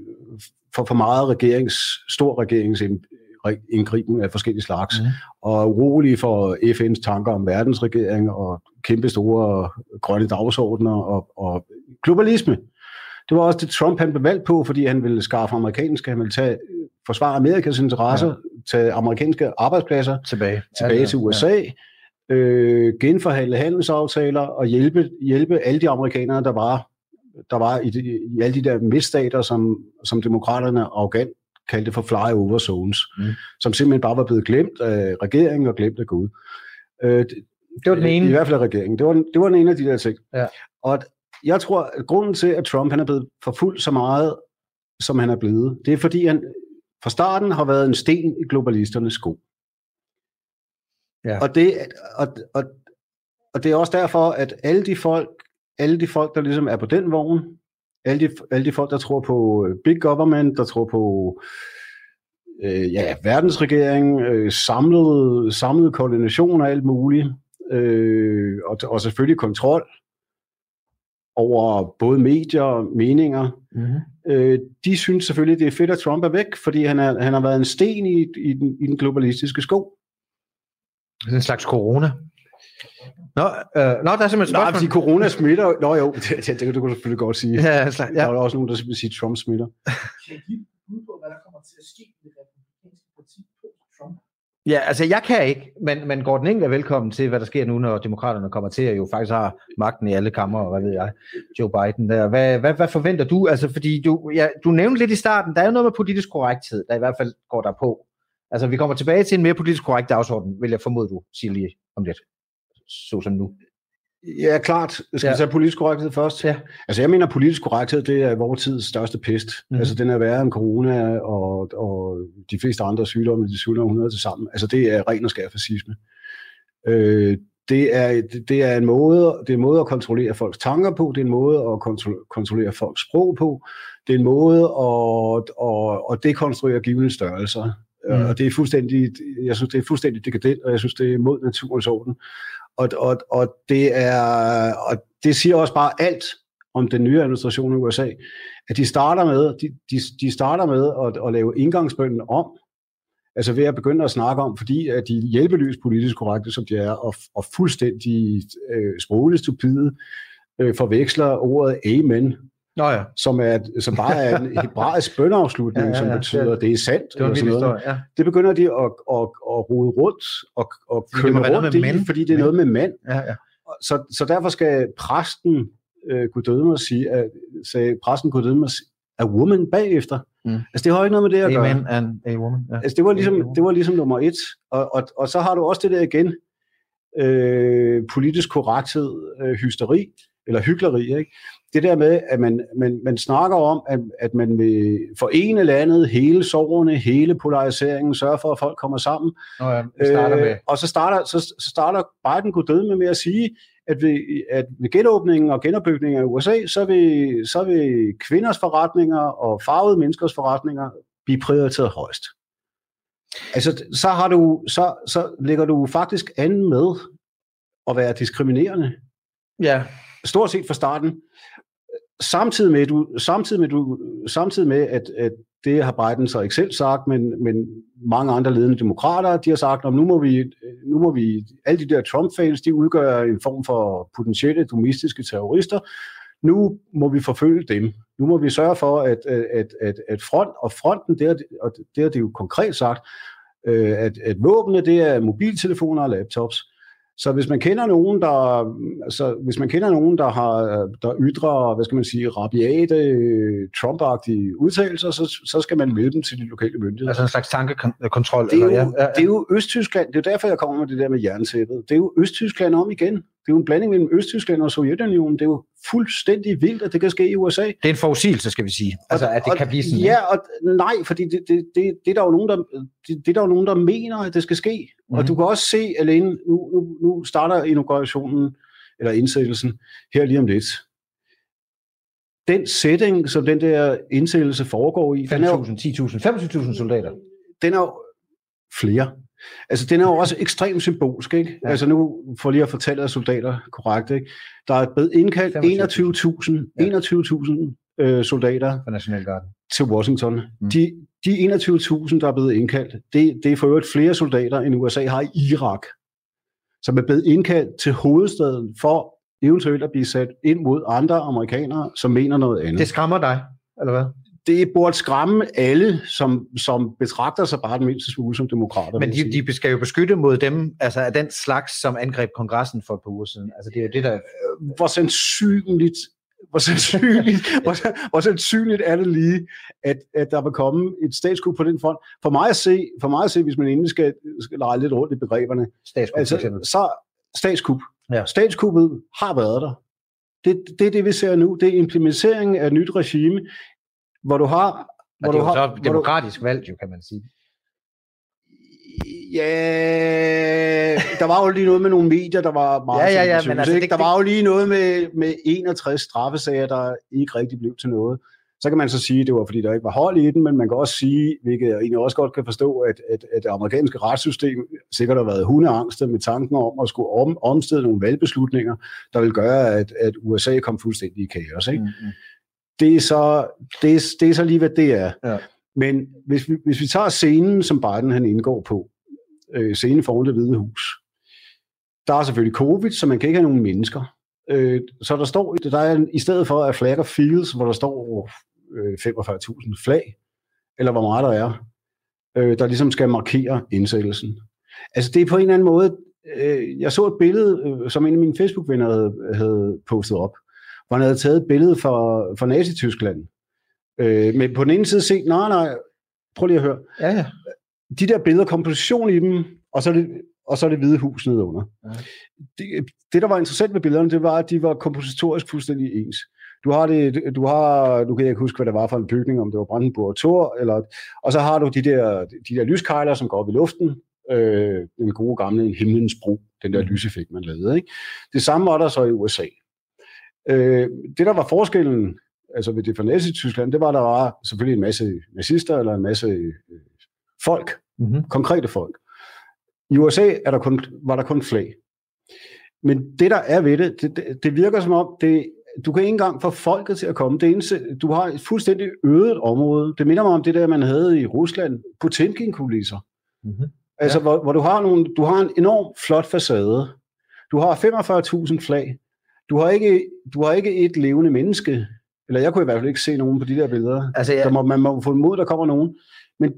for for meget regerings, stor regeringsindgriben af forskellige slags, mm. og urolige for FN's tanker om verdensregering og kæmpe store grønne dagsordner og, og globalisme. Det var også det, Trump han blev valgt på, fordi han ville skaffe amerikanske, han ville tage, forsvare Amerikas interesser, ja. tage amerikanske arbejdspladser tilbage, tilbage ja, til USA, ja. øh, genforhandle handelsaftaler og hjælpe, hjælpe alle de amerikanere, der var der var i, de, i alle de der midtstater, som, som demokraterne arrogant kaldte for flyover zones, mm. som simpelthen bare var blevet glemt af regeringen og glemt af Gud. Øh, det, det var den ene. I hvert fald regeringen. Det var, det var den ene af de der ting. Ja. Og jeg tror, at grunden til, at Trump han er blevet forfulgt så meget, som han er blevet, det er fordi, han fra starten har været en sten i globalisternes sko. Ja. Og, det, og, og, og det er også derfor, at alle de folk, alle de folk, der ligesom er på den vogn, alle de, alle de folk, der tror på øh, big government, der tror på øh, ja, verdensregering, øh, samlet, samlet koordination og alt muligt, øh, og, og selvfølgelig kontrol over både medier og meninger. Mm-hmm. Øh, de synes selvfølgelig, det er fedt, at Trump er væk, fordi han, er, han har været en sten i, i, den, i den globalistiske sko. En slags corona. Nå, øh, nå, der er simpelthen spørgsmål. Nej, corona smitter. Nå jo, det, det, det, det kan du selvfølgelig godt sige. Ja, ja. Der er også nogen, der vil sige, at Trump smitter. Kan I give på, hvad der kommer til at ske i det republikanske parti på Trump? Ja, altså jeg kan ikke, men, men Gordon Ing er velkommen til, hvad der sker nu, når demokraterne kommer til, at jo faktisk har magten i alle kammer, og hvad ved jeg, Joe Biden der. Hvad, hvad, hvad forventer du? Altså, fordi du, ja, du nævnte lidt i starten, der er jo noget med politisk korrekthed, der i hvert fald går der på. Altså, vi kommer tilbage til en mere politisk korrekt dagsorden, vil jeg formode, du siger lige om lidt så som nu. Ja, klart. Skal ja. vi tage politisk korrekthed først? Ja. Altså, jeg mener, politisk korrekthed, det er vores tids største pest. Mm-hmm. Altså, den er værre end corona og, og de fleste andre sygdomme, de 700 til sammen. Altså, det er ren og skær fascisme. Øh, det er, det er en måde, det er en måde at kontrollere folks tanker på, det er en måde at kontrollere folks sprog på, det er en måde at, at, at dekonstruere givende størrelser. Mm. Og det er fuldstændig, jeg synes, det er fuldstændig dekadent, og jeg synes, det er mod naturens orden. Og, og, og, det er, og det siger også bare alt om den nye administration i USA, at de starter med, de, de, de starter med at, at lave indgangsbønden om, altså ved at begynde at snakke om, fordi at de hjælpeløst politisk korrekte, som de er, og, og fuldstændig øh, sprogligt stupide, øh, forveksler ordet amen Nå ja. som, er, som bare er en [laughs] hebraisk bønneafslutning, ja, ja, ja. som betyder, at det er sandt. Det, var sådan noget. Historie, ja. det begynder de at, at, at rode rundt og, og købe rundt i, mænd. fordi det er noget med mand. Ja, ja. Så, så derfor skal præsten øh, kunne døde mig sige, at, sagde præsten kunne døde mig a woman bagefter. Mm. Altså det har ikke noget med det at gøre. Amen and a woman. Ja. Altså det var ligesom, det var ligesom nummer et. Og, og, og så har du også det der igen, øh, politisk korrekthed, øh, hysteri, eller hyggeleri, ikke? Det der med, at man, man, man snakker om, at, at man vil forene landet, hele sårene, hele polariseringen, sørge for, at folk kommer sammen. Nå ja, starter med. Øh, og så starter, så, så starter Biden god død med, med at sige, at ved, at ved genåbningen og genopbygningen af USA, så vil, så vil kvinders forretninger og farvede menneskers forretninger blive prioriteret højst. Altså, så, har du, så, så lægger du faktisk an med, at være diskriminerende. Ja. Stort set fra starten. Samtidig med, du, samtidig med, du, samtidig med at, at det har Biden så ikke selv sagt, men, men mange andre ledende demokrater, de har sagt, at nu må vi, nu må vi alle de der Trump-fans, de udgør en form for potentielle domestiske terrorister, nu må vi forfølge dem. Nu må vi sørge for, at, at, at, at front, og fronten, det er, og det er det jo konkret sagt, øh, at, at våbnene, det er mobiltelefoner og laptops. Så hvis man kender nogen, der, altså, hvis man kender nogen, der har, der ytrer, hvad skal man sige, rabiate, Trump-agtige udtalelser, så, så skal man melde dem til de lokale myndigheder. Altså en slags tankekontrol? Det er, jo, eller, ja, ja, ja. det er jo Østtyskland, det er derfor, jeg kommer med det der med jernsættet. Det er jo Østtyskland om igen. Det er jo en blanding mellem Østtyskland og Sovjetunionen. Det er jo fuldstændig vildt, at det kan ske i USA. Det er en forudsigelse, skal vi sige. Altså, at det og, kan blive sådan. Ja, og nej, fordi det, det, det, det, er der jo nogen, der, det, det er der jo nogen, der mener, at det skal ske. Mm. Og mhm. du kan også se alene, nu, nu, nu starter inaugurationen, eller indsættelsen, her lige om lidt. Den setting, som den der indsættelse foregår i... 5.000, 10.000, 25.000 soldater. Den er jo flere. Altså, den er jo også ekstremt symbolsk, ikke? Ja. Altså nu, for lige at fortælle af soldater korrekt, ikke? Der er blevet indkaldt 21.000 21.000 øh, soldater for Nationalgarden. til Washington. Mm. De, de 21.000, der er blevet indkaldt, det, det er for øvrigt flere soldater, end USA har i Irak, som er blevet indkaldt til hovedstaden for eventuelt at blive sat ind mod andre amerikanere, som mener noget andet. Det skræmmer dig, eller hvad? Det burde skræmme alle, som, som betragter sig bare den mindste smule som demokrater. Men de, de skal jo beskytte mod dem, altså af den slags, som angreb kongressen for et par uger siden. Altså det er jo det, der... Øh, hvor sandsynligt hvor sandsynligt, [laughs] hvor, hvor sandsynligt er det lige, at, at der vil komme et statskup på den front. For mig at se, for mig at se hvis man endelig skal, skal lege lidt rundt i begreberne, statskup, altså, så statskup. Ja. Statskuppet har været der. Det, det det, vi ser nu. Det er implementeringen af et nyt regime hvor du har... Hvor det er har, så demokratisk du, valgt, jo, kan man sige. Ja, der var jo lige noget med nogle medier, der var meget ja, ja, ja, men altså, det, Der var jo lige noget med, med 61 straffesager, der ikke rigtig blev til noget. Så kan man så sige, at det var fordi, der ikke var hold i den, men man kan også sige, hvilket jeg egentlig også godt kan forstå, at, at, at det amerikanske retssystem sikkert har været hundeangst med tanken om at skulle om, omstede nogle valgbeslutninger, der vil gøre, at, at USA kom fuldstændig i kaos. Ikke? Mm-hmm det er så, det er, det er så lige, hvad det er. Ja. Men hvis vi, hvis vi tager scenen, som Biden han indgår på, øh, scenen foran det hvide hus, der er selvfølgelig covid, så man kan ikke have nogen mennesker. Øh, så der står, der er i stedet for at flag of fields, hvor der står øh, 45.000 flag, eller hvor meget der er, øh, der ligesom skal markere indsættelsen. Altså det er på en eller anden måde, øh, jeg så et billede, øh, som en af mine Facebook-venner havde, havde postet op, hvor han havde taget et billede for, for Nazi-Tyskland. Øh, men på den ene side set, nej, nej, prøv lige at høre. Ja, ja. De der billeder, komposition i dem, og så er det, og så det hvide hus nedenunder. Ja. Det, det, der var interessant med billederne, det var, at de var kompositorisk fuldstændig ens. Du har det, du har, du kan ikke huske, hvad det var for en bygning, om det var Brandenburg Tor, eller, og så har du de der, de der lyskejler, som går op i luften, øh, den gode gamle himlens bro, den der mm. lyseffekt, man lavede. Ikke? Det samme var der så i USA. Øh, det, der var forskellen altså ved det for Nazi-Tyskland, det var, der var selvfølgelig en masse nazister eller en masse øh, folk, mm-hmm. konkrete folk. I USA er der kun, var der kun flag. Men det, der er ved det, det, det, det virker som om, det, du kan ikke engang få folket til at komme. Det eneste, du har et fuldstændig øget område. Det minder mig om det der, man havde i Rusland, Potemkin-kulisser. Mm-hmm. Altså, ja. hvor, hvor du, har nogle, du har en enorm flot facade. Du har 45.000 flag. Du har ikke, du har ikke et levende menneske, eller jeg kunne i hvert fald ikke se nogen på de der billeder. Altså, ja. der må, man må få mod, der kommer nogen. Men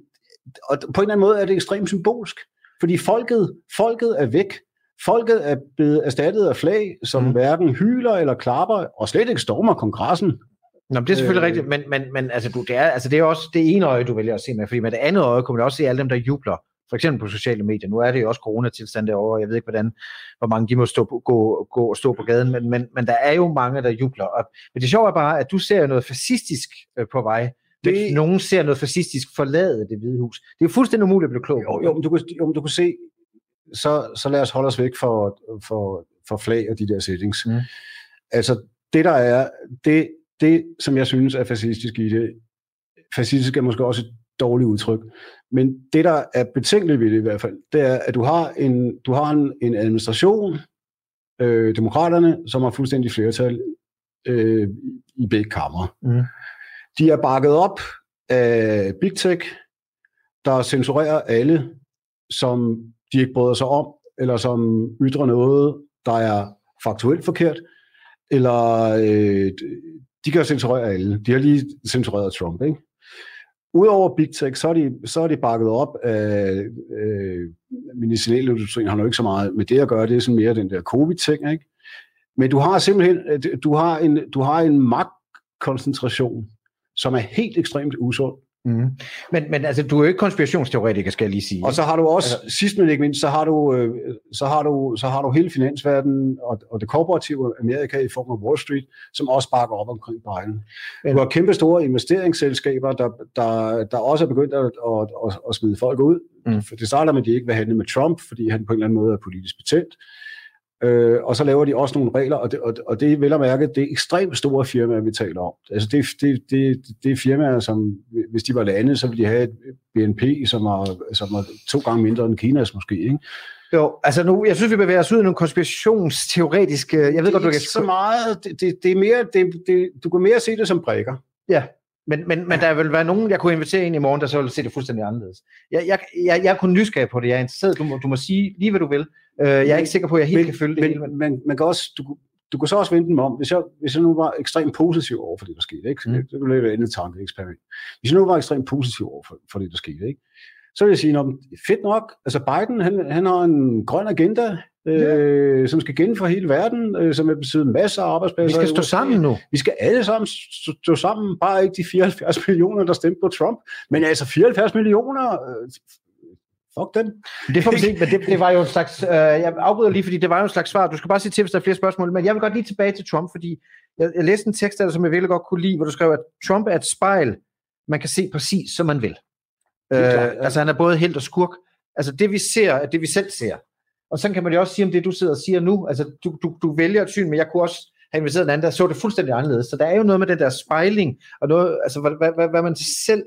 og på en eller anden måde er det ekstremt symbolsk, fordi folket, folket er væk. Folket er blevet erstattet af flag, som mm. hverken hyler eller klapper, og slet ikke stormer kongressen. Nå, det er selvfølgelig øh, rigtigt, men, men, men altså, du, det, er, altså, det er også det ene øje, du vælger at se med, fordi med det andet øje kunne man også se alle dem, der jubler for eksempel på sociale medier. Nu er det jo også coronatilstand derovre, jeg ved ikke, hvordan, hvor mange de må stå på, gå, gå og stå på gaden, men, men, men der er jo mange, der jubler. Og, men det sjove er bare, at du ser noget fascistisk øh, på vej, det... nogen ser noget fascistisk forlade det hvide hus. Det er jo fuldstændig umuligt at blive klog Jo, jo, men du, kan, jo, men du kan se, så, så lad os holde os væk for, for, for flag og de der settings. Mm. Altså, det der er, det, det som jeg synes er fascistisk i det, fascistisk er måske også et dårligt udtryk. Men det, der er betænkeligt ved det i hvert fald, det er, at du har en, du har en, en administration, øh, demokraterne, som har fuldstændig flertal øh, i begge kammer. Mm. De er bakket op af Big Tech, der censurerer alle, som de ikke bryder sig om, eller som ytrer noget, der er faktuelt forkert, eller øh, de kan censurere alle. De har lige censureret Trump, ikke? Udover Big Tech, så er de, så er de bakket op af øh, medicinalindustrien, har nok ikke så meget med det at gøre, det er sådan mere den der covid-ting, ikke? Men du har simpelthen, øh, du har en, du har en magtkoncentration, som er helt ekstremt usund. Mm. Men, men altså, du er jo ikke konspirationsteoretiker, skal jeg lige sige. Og så har du også, altså, sidst men ikke mindst, så har du, øh, så har du, så har du hele finansverdenen og, og det korporative Amerika i form af Wall Street, som også bakker op omkring Biden. Men, du har kæmpe store investeringsselskaber, der, der, der også er begyndt at, at, at, at smide folk ud. Mm. For det starter med, at de ikke vil handle med Trump, fordi han på en eller anden måde er politisk betændt. Øh, og så laver de også nogle regler, og det, og, og det er vel at mærke, det er ekstremt store firmaer, vi taler om. Altså det, det, det, det er firmaer, som hvis de var lande, så ville de have et BNP, som var, som var to gange mindre end Kinas måske, ikke? Jo, altså nu, jeg synes, vi bevæger os ud i nogle konspirationsteoretiske... Jeg ved det godt, du kan... så meget, det, det, det er mere, det, det, du kan mere se det som brækker. Ja, men, men, men der vil være nogen, jeg kunne invitere ind i morgen, der så vil se det fuldstændig anderledes. Jeg, jeg, jeg, jeg er kun nysgerrig på det. Jeg er interesseret. Du må, du må sige lige, hvad du vil. Uh, jeg er ikke sikker på, at jeg helt men, kan følge det men, hele. Men, men man kan også, du, du kan så også vente dem om. Hvis jeg, hvis jeg nu var ekstremt positiv over for det, der skete, ikke? Mm. det kunne lidt et andet tankeeksperiment. Hvis jeg nu var ekstremt positiv over for, for det, der skete, ikke? så vil jeg sige, fedt nok, altså Biden, han, han har en grøn agenda, øh, ja. som skal gennem for hele verden, øh, som vil betyde masser af arbejdspladser. Vi skal stå sammen nu. Vi skal alle sammen stå sammen, bare ikke de 74 millioner, der stemte på Trump, men altså 74 millioner, øh, fuck dem. Det får vi se, men det, det var jo en slags, øh, jeg afbryder lige, fordi det var jo en slags svar. Du skal bare sige til, hvis der er flere spørgsmål, men jeg vil godt lige tilbage til Trump, fordi jeg, jeg læste en tekst der, som jeg virkelig godt kunne lide, hvor du skrev, at Trump er et spejl, man kan se præcis, som man vil. Øh, ja. Altså han er både helt og skurk. Altså det vi ser, er det vi selv ser. Og sådan kan man jo også sige om det, du sidder og siger nu. Altså, du, du, du vælger et syn, men jeg kunne også have inviteret en anden, der så det fuldstændig anderledes. Så der er jo noget med den der spejling, og noget, altså, hvad, hvad, hvad, hvad man selv,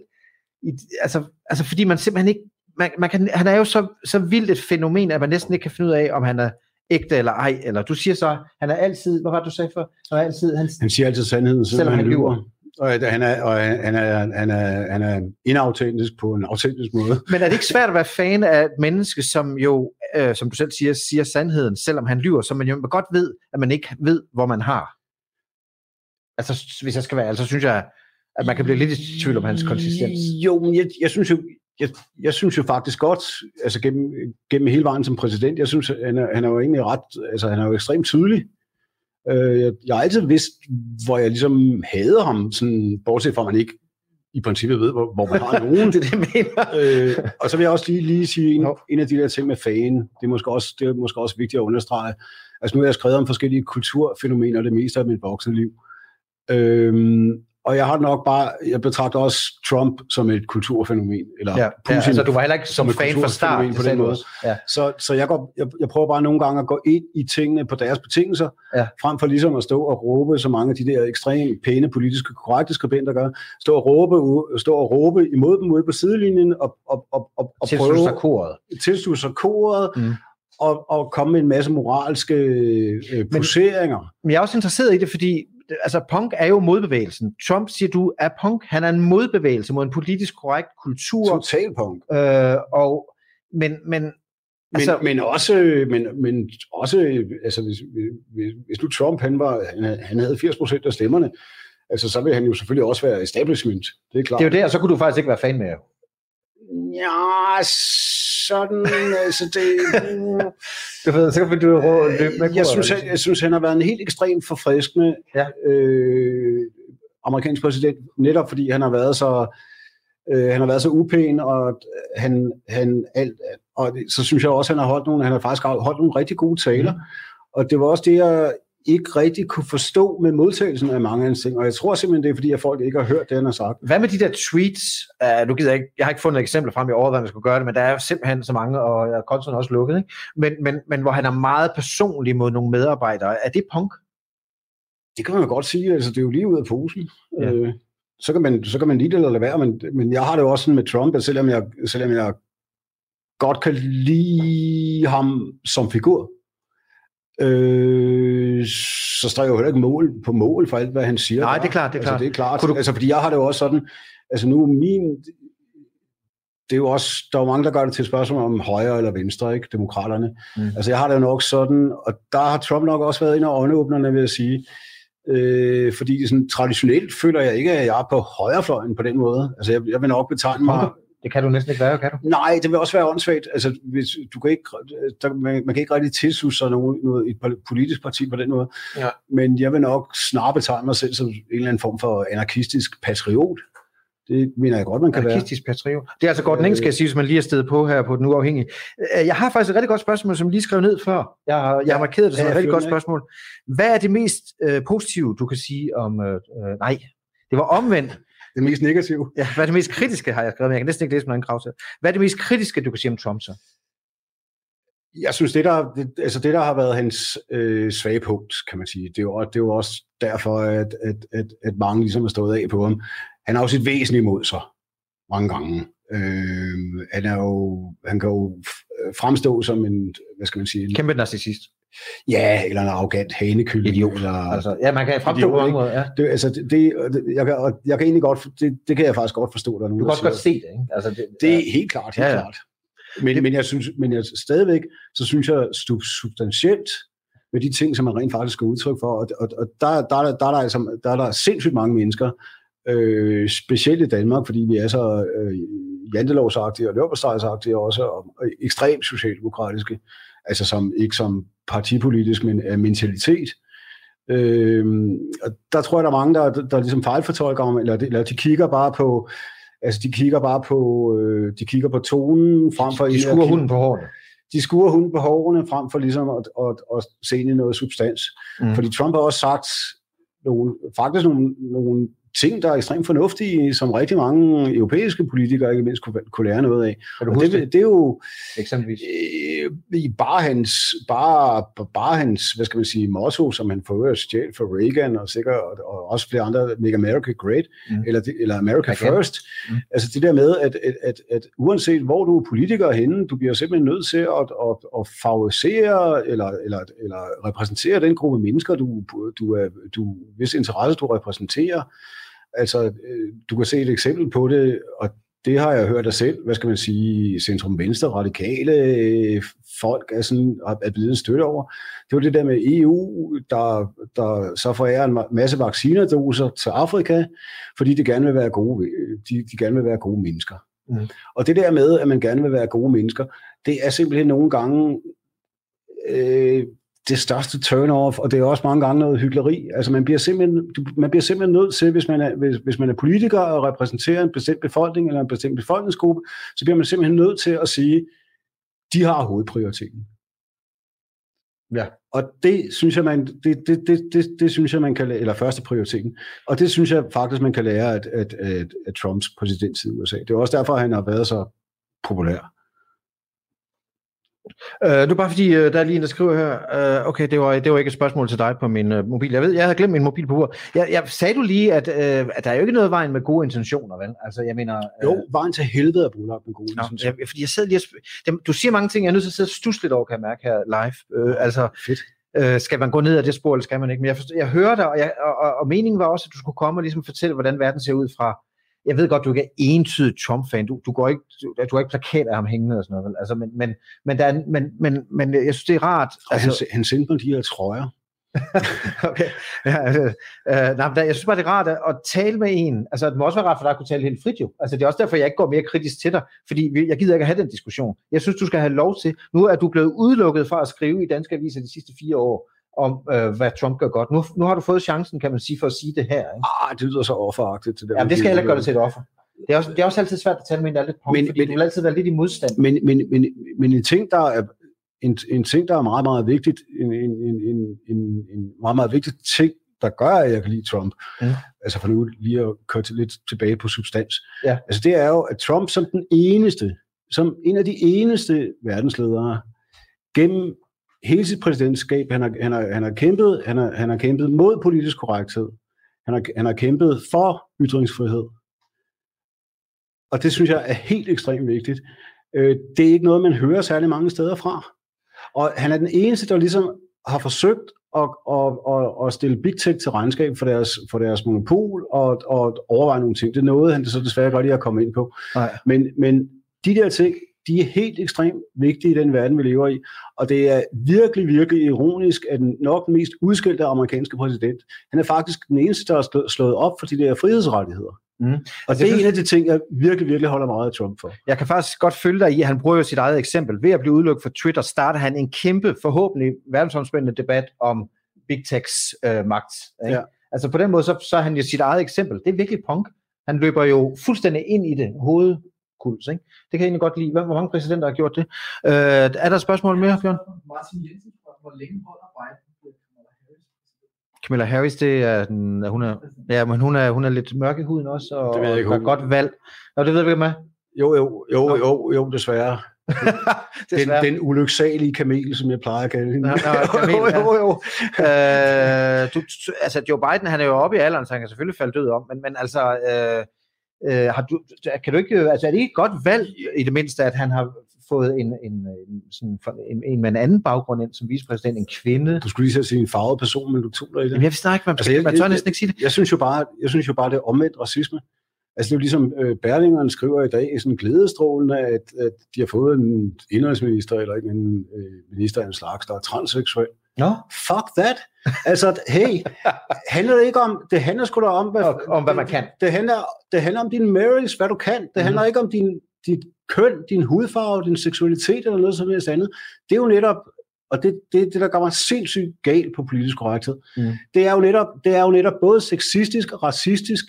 i, altså, altså, fordi man simpelthen ikke, man, man kan, han er jo så, så vildt et fænomen, at man næsten ikke kan finde ud af, om han er ægte eller ej, eller du siger så, han er altid, hvad var det, du sagde for? Han, er altid, han, han siger altid sandheden, selvom han lyver. Og han er, og han er, han er, han er inautentisk på en autentisk måde. Men er det ikke svært at være fan af et menneske, som jo, øh, som du selv siger, siger sandheden, selvom han lyver, som man jo godt ved, at man ikke ved, hvor man har? Altså, hvis jeg skal være, altså synes jeg, at man kan blive lidt i tvivl om hans konsistens. Jo, men jeg, jeg synes jo, jeg, jeg synes jo faktisk godt, altså gennem, gennem hele vejen som præsident, jeg synes, han er, han er jo egentlig ret, altså han er jo ekstremt tydelig. Øh, jeg, jeg har altid vidst, hvor jeg ligesom havde ham, sådan, bortset fra, at man ikke i princippet ved, hvor, hvor man har [laughs] nogen. det er det, mener. øh, og så vil jeg også lige, lige sige en, en af de der ting med fan. Det er, måske også, det er måske også vigtigt at understrege. Altså nu har jeg skrevet om forskellige kulturfænomener det meste af mit voksne liv. Øhm, og jeg har nok bare, jeg betragter også Trump som et kulturfænomen. Eller ja, Putin, ja, altså du var heller ikke som, som fan fra start. På den måde. Ja. Så, så jeg, går, jeg, jeg prøver bare nogle gange at gå ind i tingene på deres betingelser, ja. frem for ligesom at stå og råbe, så mange af de der ekstremt pæne politiske korrekte skribenter gør, stå og råbe, stå og råbe imod dem ude på sidelinjen, og, og, og, og, og prøve... Tilslutte sig koret. Tilslutte sig koret, mm og, og komme med en masse moralske øh, poseringer. Men, men jeg er også interesseret i det, fordi altså punk er jo modbevægelsen. Trump siger du er punk, han er en modbevægelse mod en politisk korrekt kultur. Total punk. Øh, og, men, men Altså, men, men også, men, men også altså, hvis, hvis, hvis nu Trump han, var, han, han havde 80% af stemmerne, altså, så vil han jo selvfølgelig også være establishment. Det er klart. Det er jo det, og så kunne du faktisk ikke være fan med. Ja, sådan, altså det... [laughs] du ved, så kan du løbe med jeg synes, jeg, jeg synes, han har været en helt ekstremt forfriskende ja. øh, amerikansk præsident, netop fordi han har været så øh, han har været så upæn, og han, han alt, og så synes jeg også, han har holdt nogle, han har faktisk holdt nogle rigtig gode taler, mm. og det var også det, jeg ikke rigtig kunne forstå med modtagelsen af mange af hans ting. Og jeg tror simpelthen, det er fordi, at folk ikke har hørt det, han har sagt. Hvad med de der tweets? Uh, nu gider jeg, ikke, jeg har ikke fundet eksempler frem i år, hvordan man skulle gøre det, men der er jo simpelthen så mange, og kontoen er også lukket. Ikke? Men, men, men hvor han er meget personlig mod nogle medarbejdere. Er det punk? Det kan man godt sige. Altså, det er jo lige ud af posen. Ja. Øh, så, kan man, så kan man lide det eller lade være, men, men jeg har det jo også sådan med Trump, at selvom jeg, selvom jeg godt kan lide ham som figur, øh, så står jeg jo heller ikke mål på mål for alt, hvad han siger. Nej, det er klart, det er klart. Altså, det er klart. Du- Altså, fordi jeg har det jo også sådan, altså nu min, det er jo også, der er jo mange, der gør det til et spørgsmål om højre eller venstre, ikke? Demokraterne. Mm. Altså jeg har det jo nok sådan, og der har Trump nok også været en af øjenåbnerne, vil jeg sige. Øh, fordi sådan, traditionelt føler jeg ikke, at jeg er på højrefløjen på den måde. Altså jeg, jeg vil nok betegne mig... Det kan du næsten ikke være, kan du? Nej, det vil også være åndssvagt. Altså, hvis, du kan ikke, der, man, man kan ikke rigtig tilslutte sig noget, noget, et politisk parti på den måde. Ja. Men jeg vil nok snarere betegne mig selv som en eller anden form for anarkistisk patriot. Det mener jeg godt, man kan være. Anarkistisk patriot. Det er altså Gordon Eng, skal jeg sige, hvis man lige er stedet på her på den uafhængige. Øh, Jeg har faktisk et rigtig godt spørgsmål, som jeg lige skrev ned før. Jeg har, jeg har markeret det som Ja, et rigtig godt den spørgsmål. Hvad er det mest øh, positive, du kan sige om... Øh, øh, nej, det var omvendt. Det mest negative. Ja, hvad er det mest kritiske, har jeg skrevet, men jeg kan næsten ikke læse min krav til. Hvad er det mest kritiske, du kan sige om Trump så? Jeg synes, det der, det, altså det, der har været hans øh, svage punkt, kan man sige, det er jo, det er jo også derfor, at, at, at, at mange ligesom har stået af på ham. Han har jo sit væsen imod sig mange gange. Øh, han, er jo, han kan jo fremstå som en, hvad skal man sige, en, Kæmpe narcissist. Ja, eller en arrogant hanekylling. Idiot. Eller, Altså, ja, man kan fremstå på mange måder. Ja. det, altså, det, det, jeg, kan, jeg kan egentlig godt, det, det kan jeg faktisk godt forstå, der er nogen, Du kan også godt se det, ikke? Altså, det, Det ja. er helt klart, helt Ja, ja, ja. ja. klart. Men, men, jeg synes, men jeg stadigvæk, så synes jeg substantielt med de ting, som man rent faktisk skal udtryk for, og, og, og der, der, er der, der, er der, altså, der er der sindssygt mange mennesker, øh, specielt i Danmark, fordi vi er så øh, jantelovsagtige og løberstejsagtige også, og, og ekstremt socialdemokratiske, altså som, ikke som partipolitisk, men af mentalitet. Øh, og der tror jeg, der er mange, der, der, der ligesom fejlfortolker om, eller, eller de kigger bare på, altså de kigger bare på, øh, de kigger på tonen frem for De at skuer hunden på hårene. de skuer hunden på hårene frem for ligesom at, at, at se ind i noget substans. Mm. Fordi Trump har også sagt nogle, faktisk nogle, nogle ting, der er ekstremt fornuftige, som rigtig mange europæiske politikere ikke mindst kunne, kunne lære noget af. Og det, det, det er jo eksempelvis? øh, i bare hans, bare, bare hans, hvad skal man sige, motto, som han får stjæl for Reagan og sikkert og, og også flere andre, Make America Great, Mm. eller, eller America Again. First. Mm. Altså det der med, at, at, at, at uanset hvor du er politiker henne, du bliver simpelthen nødt til at, at, at favorisere eller, eller, eller repræsentere den gruppe mennesker, du, du er, du, hvis interesse du repræsenterer. Altså, øh, du kan se et eksempel på det, og det har jeg hørt dig selv, hvad skal man sige, centrum venstre, radikale øh, folk er, sådan, er blevet støtte over. Det var det der med EU, der, der så forærer en ma- masse vaccinerdoser til Afrika, fordi de gerne vil være gode, de, de gerne vil være gode mennesker. Mm. Og det der med, at man gerne vil være gode mennesker, det er simpelthen nogle gange øh, det største turn-off, og det er også mange gange noget hyggeleri. Altså man bliver simpelthen, man bliver simpelthen nødt til, hvis man, er, hvis, hvis man er politiker og repræsenterer en bestemt befolkning eller en bestemt befolkningsgruppe, så bliver man simpelthen nødt til at sige, de har hovedprioriteten. Ja. Og det synes jeg, man, det, det, det, det, det synes jeg, man kan lære, eller første prioriteten. Og det synes jeg faktisk, man kan lære af, at, at, at Trumps præsidenttid i USA. Det er også derfor, han har været så populær. Uh, nu bare fordi, uh, der er lige en, der skriver her, uh, okay, det var, det var ikke et spørgsmål til dig på min uh, mobil. Jeg ved, jeg havde glemt min mobil på bordet. Jeg, jeg sagde du lige, at, uh, at der er jo ikke noget vejen med gode intentioner, vel? Altså, jeg mener... Uh, Jo, vejen til helvede er brolagt med gode Nå, intentioner. jeg, fordi jeg sad lige og Du siger mange ting, jeg er nødt til at sidde og stusse lidt over, kan jeg mærke her live. Øh, altså, Fedt. øh, skal man gå ned ad det spor, eller skal man ikke? Men jeg, forstår, jeg hører dig, og, jeg, og, og, og meningen var også, at du skulle komme og ligesom fortælle, hvordan verden ser ud fra... Jeg ved godt, du ikke er entydig Trump-fan. Du, du, går ikke, du, du har ikke plakat af ham hængende og sådan noget. Vel? Altså, men, men, men, der er, men, men, men jeg synes, det er rart. Altså, han, han sendte mig de her trøjer. [laughs] okay. Ja, altså, øh, nej, men der, jeg synes bare, det er rart at, at tale med en. Altså, det må også være rart for dig at kunne tale helt frit jo. Altså, det er også derfor, jeg ikke går mere kritisk til dig, fordi jeg gider ikke at have den diskussion. Jeg synes, du skal have lov til. Nu er du blevet udelukket fra at skrive i danske aviser de sidste fire år om, øh, hvad Trump gør godt. Nu, nu har du fået chancen, kan man sige, for at sige det her. Ikke? Ah, det lyder så offeragtigt. Det der Jamen, det skal heller ikke gøre det til et offer. Det er, også, det er også altid svært at tale med en, der er lidt på, Men- fordi men- du vil altid være lidt i modstand. Men, men, men, men en ting, der er en, en ting, der er meget, meget vigtigt, en, en, en, en, en, en meget, meget vigtig ting, der gør, at jeg kan lide Trump, Mm. altså for nu lige at køre til, lidt tilbage på substans, Ja. altså det er jo, at Trump som den eneste, som en af de eneste verdensledere, gennem hele sit præsidentskab, han har, han har, han har, kæmpet, han har, han har kæmpet mod politisk korrekthed, han har, han har kæmpet for ytringsfrihed, og det synes jeg er helt ekstremt vigtigt. Øh, det er ikke noget, man hører særlig mange steder fra. Og han er den eneste, der ligesom har forsøgt at, at, at, at stille Big Tech til regnskab for deres, for deres monopol og, og overveje nogle ting. Det nåede han det så desværre godt lige at komme ind på. Nej. Men, men de der ting, de er helt ekstremt vigtige i den verden, vi lever i. Og det er virkelig, virkelig ironisk, at den nok mest udskilte amerikanske præsident, han er faktisk den eneste, der har slået op for de der frihedsrettigheder. Mm. Og det er en af de ting, jeg virkelig, virkelig holder meget af Trump for. Jeg kan faktisk godt følge dig i, at han bruger jo sit eget eksempel. Ved at blive udelukket fra Twitter, starter han en kæmpe, forhåbentlig verdensomspændende debat om Big Techs øh, magt. Ikke? Ja. Altså på den måde, så, så er han jo sit eget eksempel. Det er virkelig punk. Han løber jo fuldstændig ind i det hovedkuls. Ikke? Det kan jeg egentlig godt lide. Hvor mange præsidenter har gjort det? Øh, er der et spørgsmål mere, Bjørn? Martin Jensen, hvor længe holder Biden Camilla Harris, det er, den, hun er, ja, men hun er, hun er lidt mørk i huden også, og det ved jeg ikke, hun... godt valg. Nå, det ved vi med. Jo, jo, jo, jo, jo, desværre. [laughs] desværre. Den, den ulyksalige kamel, som jeg plejer at kalde hende. Nå, nå, [laughs] kamel, jo, jo, jo. øh, du, altså, Joe Biden, han er jo oppe i alderen, så han kan selvfølgelig falde død om, men, men altså, øh, øh, har du, kan du ikke, altså, er det ikke et godt valg i det mindste, at han har fået en, en, en, sådan, en, en med en anden baggrund ind som vicepræsident, en kvinde. Du skulle lige sige en farvet person, men du tog dig i det. Jamen, jeg vidste ikke, man, altså, jeg, man tør næsten ikke sige det. Jeg synes jo bare, jeg synes jo bare det er omvendt racisme. Altså det er jo ligesom øh, Berlingeren skriver i dag, sådan glædestrålende, at, at de har fået en indrigsminister, eller ikke en øh, minister af en slags, der er transseksuel. No. Fuck that. Altså, hey, handler det ikke om, det handler sgu da om, hvad, om, om hvad man kan. Det, det, handler, det handler om din marriage, hvad du kan. Det mm. handler ikke om din, dit køn, din hudfarve, din seksualitet eller noget som helst andet. Det er jo netop, og det, det, det der gør mig sindssygt galt på politisk korrekthed, mm. det, er jo netop, det er jo netop både sexistisk og racistisk,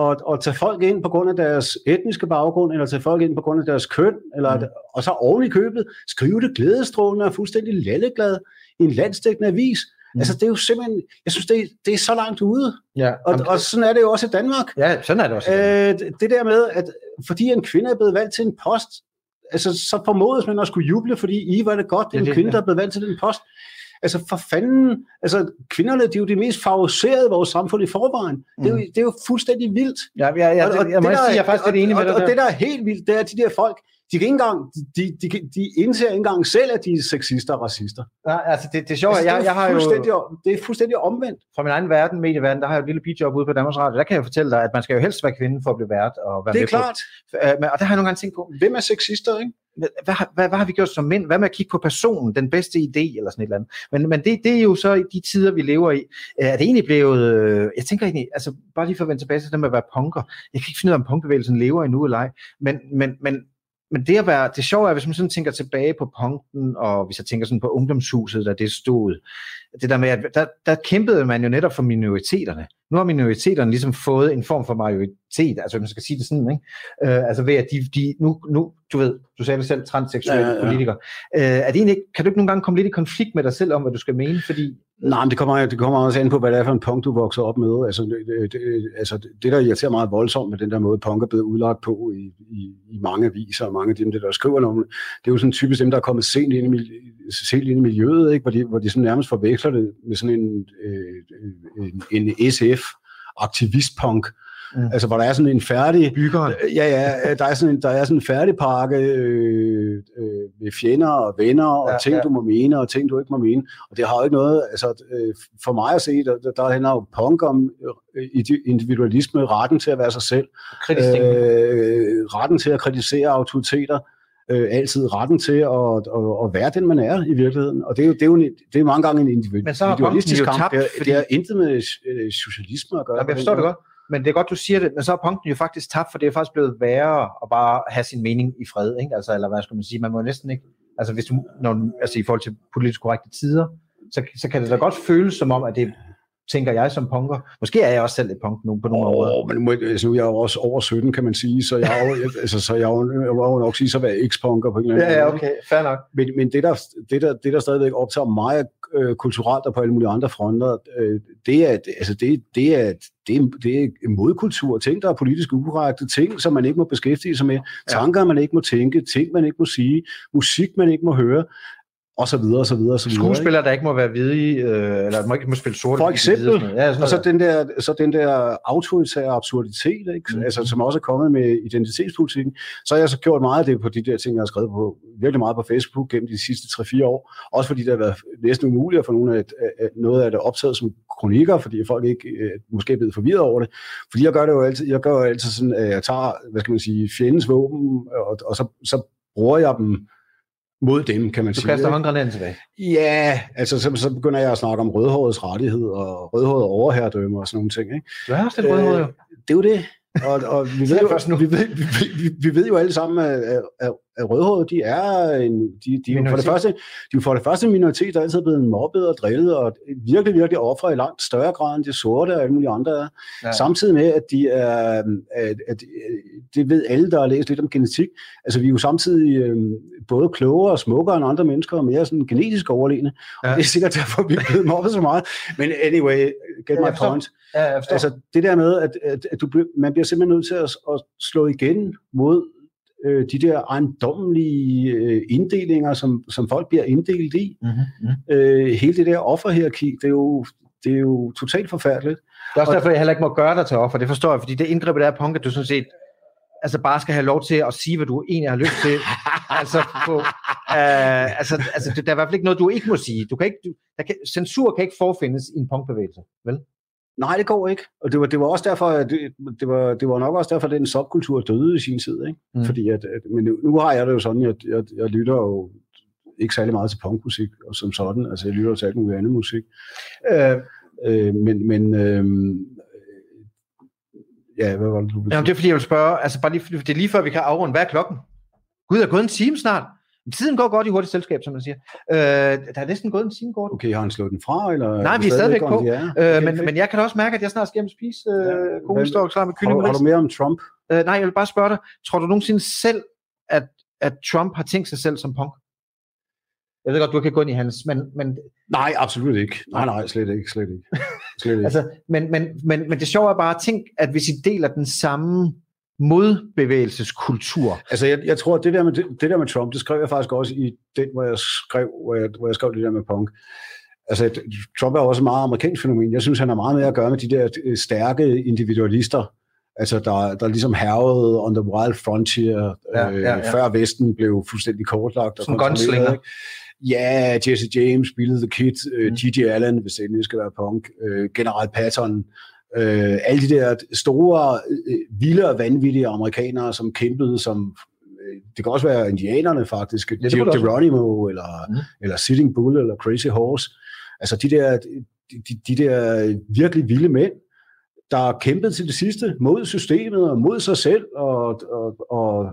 at, at tage folk ind på grund af deres etniske baggrund, eller tage folk ind på grund af deres køn, eller, mm. og så oven i købet skrive det glædestrålende og fuldstændig lalleglad i en landstækkende avis. Mm. Altså, det er jo simpelthen, jeg synes, det, det er så langt ude. Ja, og, og sådan er det jo også i Danmark. Ja, sådan er det også. Øh, det der med, at fordi en kvinde er blevet valgt til en post, altså, så formodes man at skulle juble, fordi I var det godt, det er en kvinde, der er blevet valgt til den post. Altså for fanden, altså kvinderne, de er jo de mest favoriserede i vores samfund i forvejen. Mm. Det, er jo, det er jo fuldstændig vildt. Ja, ja, ja, det, jeg må sige, jeg er faktisk lidt enig med dig og, og det, der er helt vildt, det er, de der folk, de, kan ikke engang, de, de, de indser ikke engang selv, at de er sexister og racister. Ja, altså det, det er sjovt, altså, jeg, jeg har jo... Det er fuldstændig omvendt. Fra min egen verden, medieverden, der har jeg et lille bidjob ude på Danmarks Radio. Der kan jeg fortælle dig, at man skal jo helst være kvinde for at blive vært. Og være det er klart. På. Men, og der har jeg nogle gange tænkt på, hvem er sexister, ikke? Hvad, hvad, hvad, hvad har vi gjort som mænd? Hvad med at kigge på personen, den bedste idé, eller sådan et eller andet? Men, men det, det er jo så i de tider, vi lever i. Er det egentlig blevet... Øh, jeg tænker egentlig, altså bare lige for at vende tilbage til det med at være punker. Jeg kan ikke finde ud af, om punkbevægelsen lever endnu eller ej. Men, men, men men det at være, det sjove er, hvis man sådan tænker tilbage på punkten, og hvis jeg tænker sådan på ungdomshuset, da det stod, det der med, at der, der kæmpede man jo netop for minoriteterne. Nu har minoriteterne ligesom fået en form for majoritet, altså man skal sige det sådan, ikke? Øh, altså ved at de, de nu, nu, du ved, du sagde det selv, transseksuelle ja, ja, ja. politikere. Øh, er det egentlig, kan du ikke nogle gange komme lidt i konflikt med dig selv om, hvad du skal mene, fordi Nej, men det kommer, det kommer også an på, hvad det er for en punk, du vokser op med. Altså det, det, altså, det der irriterer meget voldsomt med den der måde, punk er blevet udlagt på i, i, i mange aviser, og mange af dem, der skriver om det, det er jo sådan typisk dem, der er kommet sent ind i, sent ind i miljøet, ikke? Hvor, de, hvor de sådan nærmest forveksler det med sådan en, øh, øh en, en SF-aktivist-punk, Mm. Altså, hvor der er sådan en færdig... Byggeren. Ja, ja, der er sådan en, der er sådan en færdig pakke øh, øh, med fjender og venner, og ja, ting, ja. du må mene, og ting, du ikke må mene. Og det har jo ikke noget... Altså, øh, for mig at se, der, der handler jo punk om øh, individualisme, retten til at være sig selv. Kritisk øh, retten til at kritisere autoriteter øh, altid retten til at, at, at være den, man er i virkeligheden. Og det er jo, det er jo en, det er mange gange en individualistisk kamp. Tabt, det, fordi... det er intet med øh, socialisme at gøre. Jamen, jeg forstår det godt. Men det er godt, du siger det, men så er punkten jo faktisk tabt, for det er faktisk blevet værre at bare have sin mening i fred, ikke? Altså, eller hvad skal man sige, man må næsten ikke, altså hvis du, når, altså i forhold til politisk korrekte tider, så, så kan det da godt føles som om, at det tænker jeg som punker. Måske er jeg også selv et punk nu på nogle. Oh, men må, altså, nu er jeg jo også over 17, kan man sige, så jeg, er, altså, så jeg, jeg, jeg må nok sige, så være eks-punker på en eller anden måde. Ja, okay, fair nok. Men, men det, der, det, der, det, der stadigvæk optager mig øh, kulturelt og på alle mulige andre fronter, øh, det, er, altså, det, det, er, det, er, det er modkultur, ting, der er politisk ukorrekte, ting, som man ikke må beskæftige sig med, tanker, man ikke må tænke, ting, man ikke må sige, musik, man ikke må høre. Og så videre, og så videre, og så videre. Skuespillere, der ikke må være hvide, øh, eller må ikke må spille sorte. For eksempel, hvide, ja, og så den, der, så den der autoritære absurditet, ikke? Mm. Altså, som også er kommet med identitetspolitikken, så har jeg så gjort meget af det på de der ting, jeg har skrevet på, virkelig meget på Facebook gennem de sidste 3-4 år, også fordi det har været næsten umuligt at få nogle af, af, noget af det optaget som kronikker, fordi folk ikke øh, måske er blevet forvirret over det. Fordi jeg gør det jo altid, jeg gør jo altid sådan, at jeg tager, hvad skal man sige, fjendens våben, og, og så, så bruger jeg dem mod dem, kan man du sige. Du kaster håndgranaten tilbage. Ja, altså så, så begynder jeg at snakke om rødhårets rettighed og rødhåret overherredømme og sådan nogle ting. Ikke? Har også lidt rødhåret jo. Øh, det er jo det. Og, og vi, [laughs] ved jo, vi, ved, vi, vi, vi ved jo alle sammen, at, at, at rødhårede, de er en, de, de er for det første, de er for det første en minoritet, der er altid blevet mobbet og drillet, og virkelig, virkelig ofre i langt større grad end de sorte og alle mulige andre er. Ja. Samtidig med, at de er, at, at, det ved alle, der har læst lidt om genetik, altså vi er jo samtidig øh, både klogere og smukkere end andre mennesker, og mere sådan genetisk overlegne, ja. og det er sikkert derfor, vi er blevet [laughs] mobbet så meget. Men anyway, get my point. Ja, altså det der med, at, at, at du, man bliver simpelthen nødt til at, at slå igen mod øh, de der ejendommelige øh, inddelinger, som, som folk bliver inddelt i. Mm-hmm. Øh, hele det der offerhierarki, det er jo, det er jo totalt forfærdeligt. Det er også og, derfor, jeg heller ikke må gøre dig til offer. Det forstår jeg, fordi det indgreb, der er punk, at du sådan set altså bare skal have lov til at sige, hvad du egentlig har lyst til. [laughs] altså, på, øh, altså, altså, der er i hvert fald ikke noget, du ikke må sige. Du kan ikke, du, der kan, censur kan ikke forfindes i en punkbevægelse, vel? Nej, det går ikke. Og det var, det var også derfor, at det, det, var, det var nok også derfor, at den subkultur døde i sin tid. Ikke? Mm. Fordi at, at, men nu, nu har jeg det jo sådan, at jeg, jeg lytter jo ikke særlig meget til punkmusik og som sådan. Altså, jeg lytter til alt muligt andet musik. Øh, øh, men, men øh, ja, hvad var det, du ville Jamen, det er fordi, jeg vil spørge, altså bare lige, det er lige før, vi kan afrunde, hvad er klokken? Gud, er gået en time snart. Tiden går godt i hurtigt selskab, som man siger. Øh, der er næsten gået en time godt. Okay, har han slået den fra? Eller Nej, vi er stadigvæk på. Okay, øh, men, men jeg kan også mærke, at jeg snart skal hjem og spise øh, ja, klar med kylling. Har, har du mere om Trump? Øh, nej, jeg vil bare spørge dig. Tror du nogensinde selv, at, at Trump har tænkt sig selv som punk? Jeg ved godt, du kan gå ind i hans, men... men nej, absolut ikke. Nej, nej, slet ikke, slet ikke. [laughs] Slet ikke. altså, men, men, men, men det sjove er bare at tænke, at hvis I deler den samme modbevægelseskultur. Altså, jeg, jeg tror, det der, med, det, det der med Trump, det skrev jeg faktisk også i den, hvor jeg skrev, hvor jeg, hvor jeg skrev det der med punk. Altså, Trump er også et meget amerikansk fænomen. Jeg synes, han har meget mere at gøre med de der øh, stærke individualister, altså der, der ligesom hervede on the wild frontier, ja, øh, ja, ja. før Vesten blev fuldstændig kortlagt. Som gunslinger. Ja, Jesse James, Billy the Kid, øh, mm. G.G. Allen, hvis det endelig skal være punk, øh, General Patton, øh, alle de der store, øh, vilde og vanvittige amerikanere, som kæmpede som øh, det kan også være indianerne faktisk, ja, Geronimo, eller, mm. eller Sitting Bull, eller Crazy Horse. Altså de der, de, de der virkelig vilde mænd, der kæmpede til det sidste mod systemet og mod sig selv, og, og, og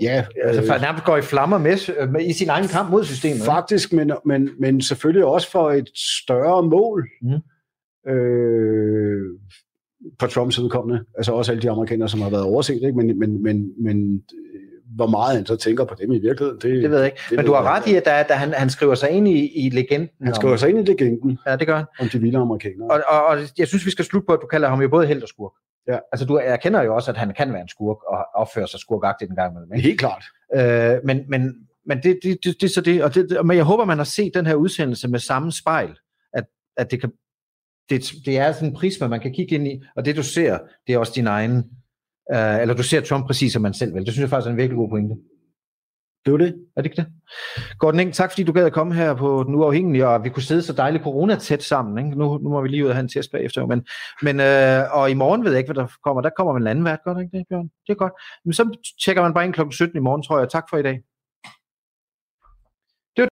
Ja, altså for nærmest går i flammer med, med i sin egen kamp mod systemet. Faktisk, men, men, men selvfølgelig også for et større mål. Mm øh, på Trumps udkommende. Altså også alle de amerikanere, som har været overset, ikke? Men, men, men, men øh, hvor meget han så tænker på dem i virkeligheden, det, det ved jeg ikke. Det men du har ret i, at, der, der han, han skriver sig ind i, i legenden. Han skriver om, sig ind i legenden. Ja, det gør han. Om de vilde amerikanere. Og, og, og jeg synes, vi skal slutte på, at du kalder ham jo både held og skurk. Ja. Altså, du erkender jo også, at han kan være en skurk og opføre sig skurkagtigt en gang imellem. Ikke? Helt klart. Øh, men men, men det, det, det, det, er så det, og det, men jeg håber, man har set den her udsendelse med samme spejl, at, at det kan det, det er sådan en prisma, man kan kigge ind i, og det du ser, det er også din egen, uh, eller du ser Trump præcis som man selv vil. Det synes jeg faktisk er en virkelig god pointe. Det var det. Er det ikke det? Gordon Eng, tak fordi du gad at komme her på Den Uafhængige, og vi kunne sidde så dejligt corona-tæt sammen. Ikke? Nu, nu må vi lige ud og have en test bagefter. Men, men, øh, og i morgen ved jeg ikke, hvad der kommer. Der kommer en anden vært, godt ikke det, Bjørn? Det er godt. Men så tjekker man bare ind kl. 17 i morgen, tror jeg. Tak for i dag.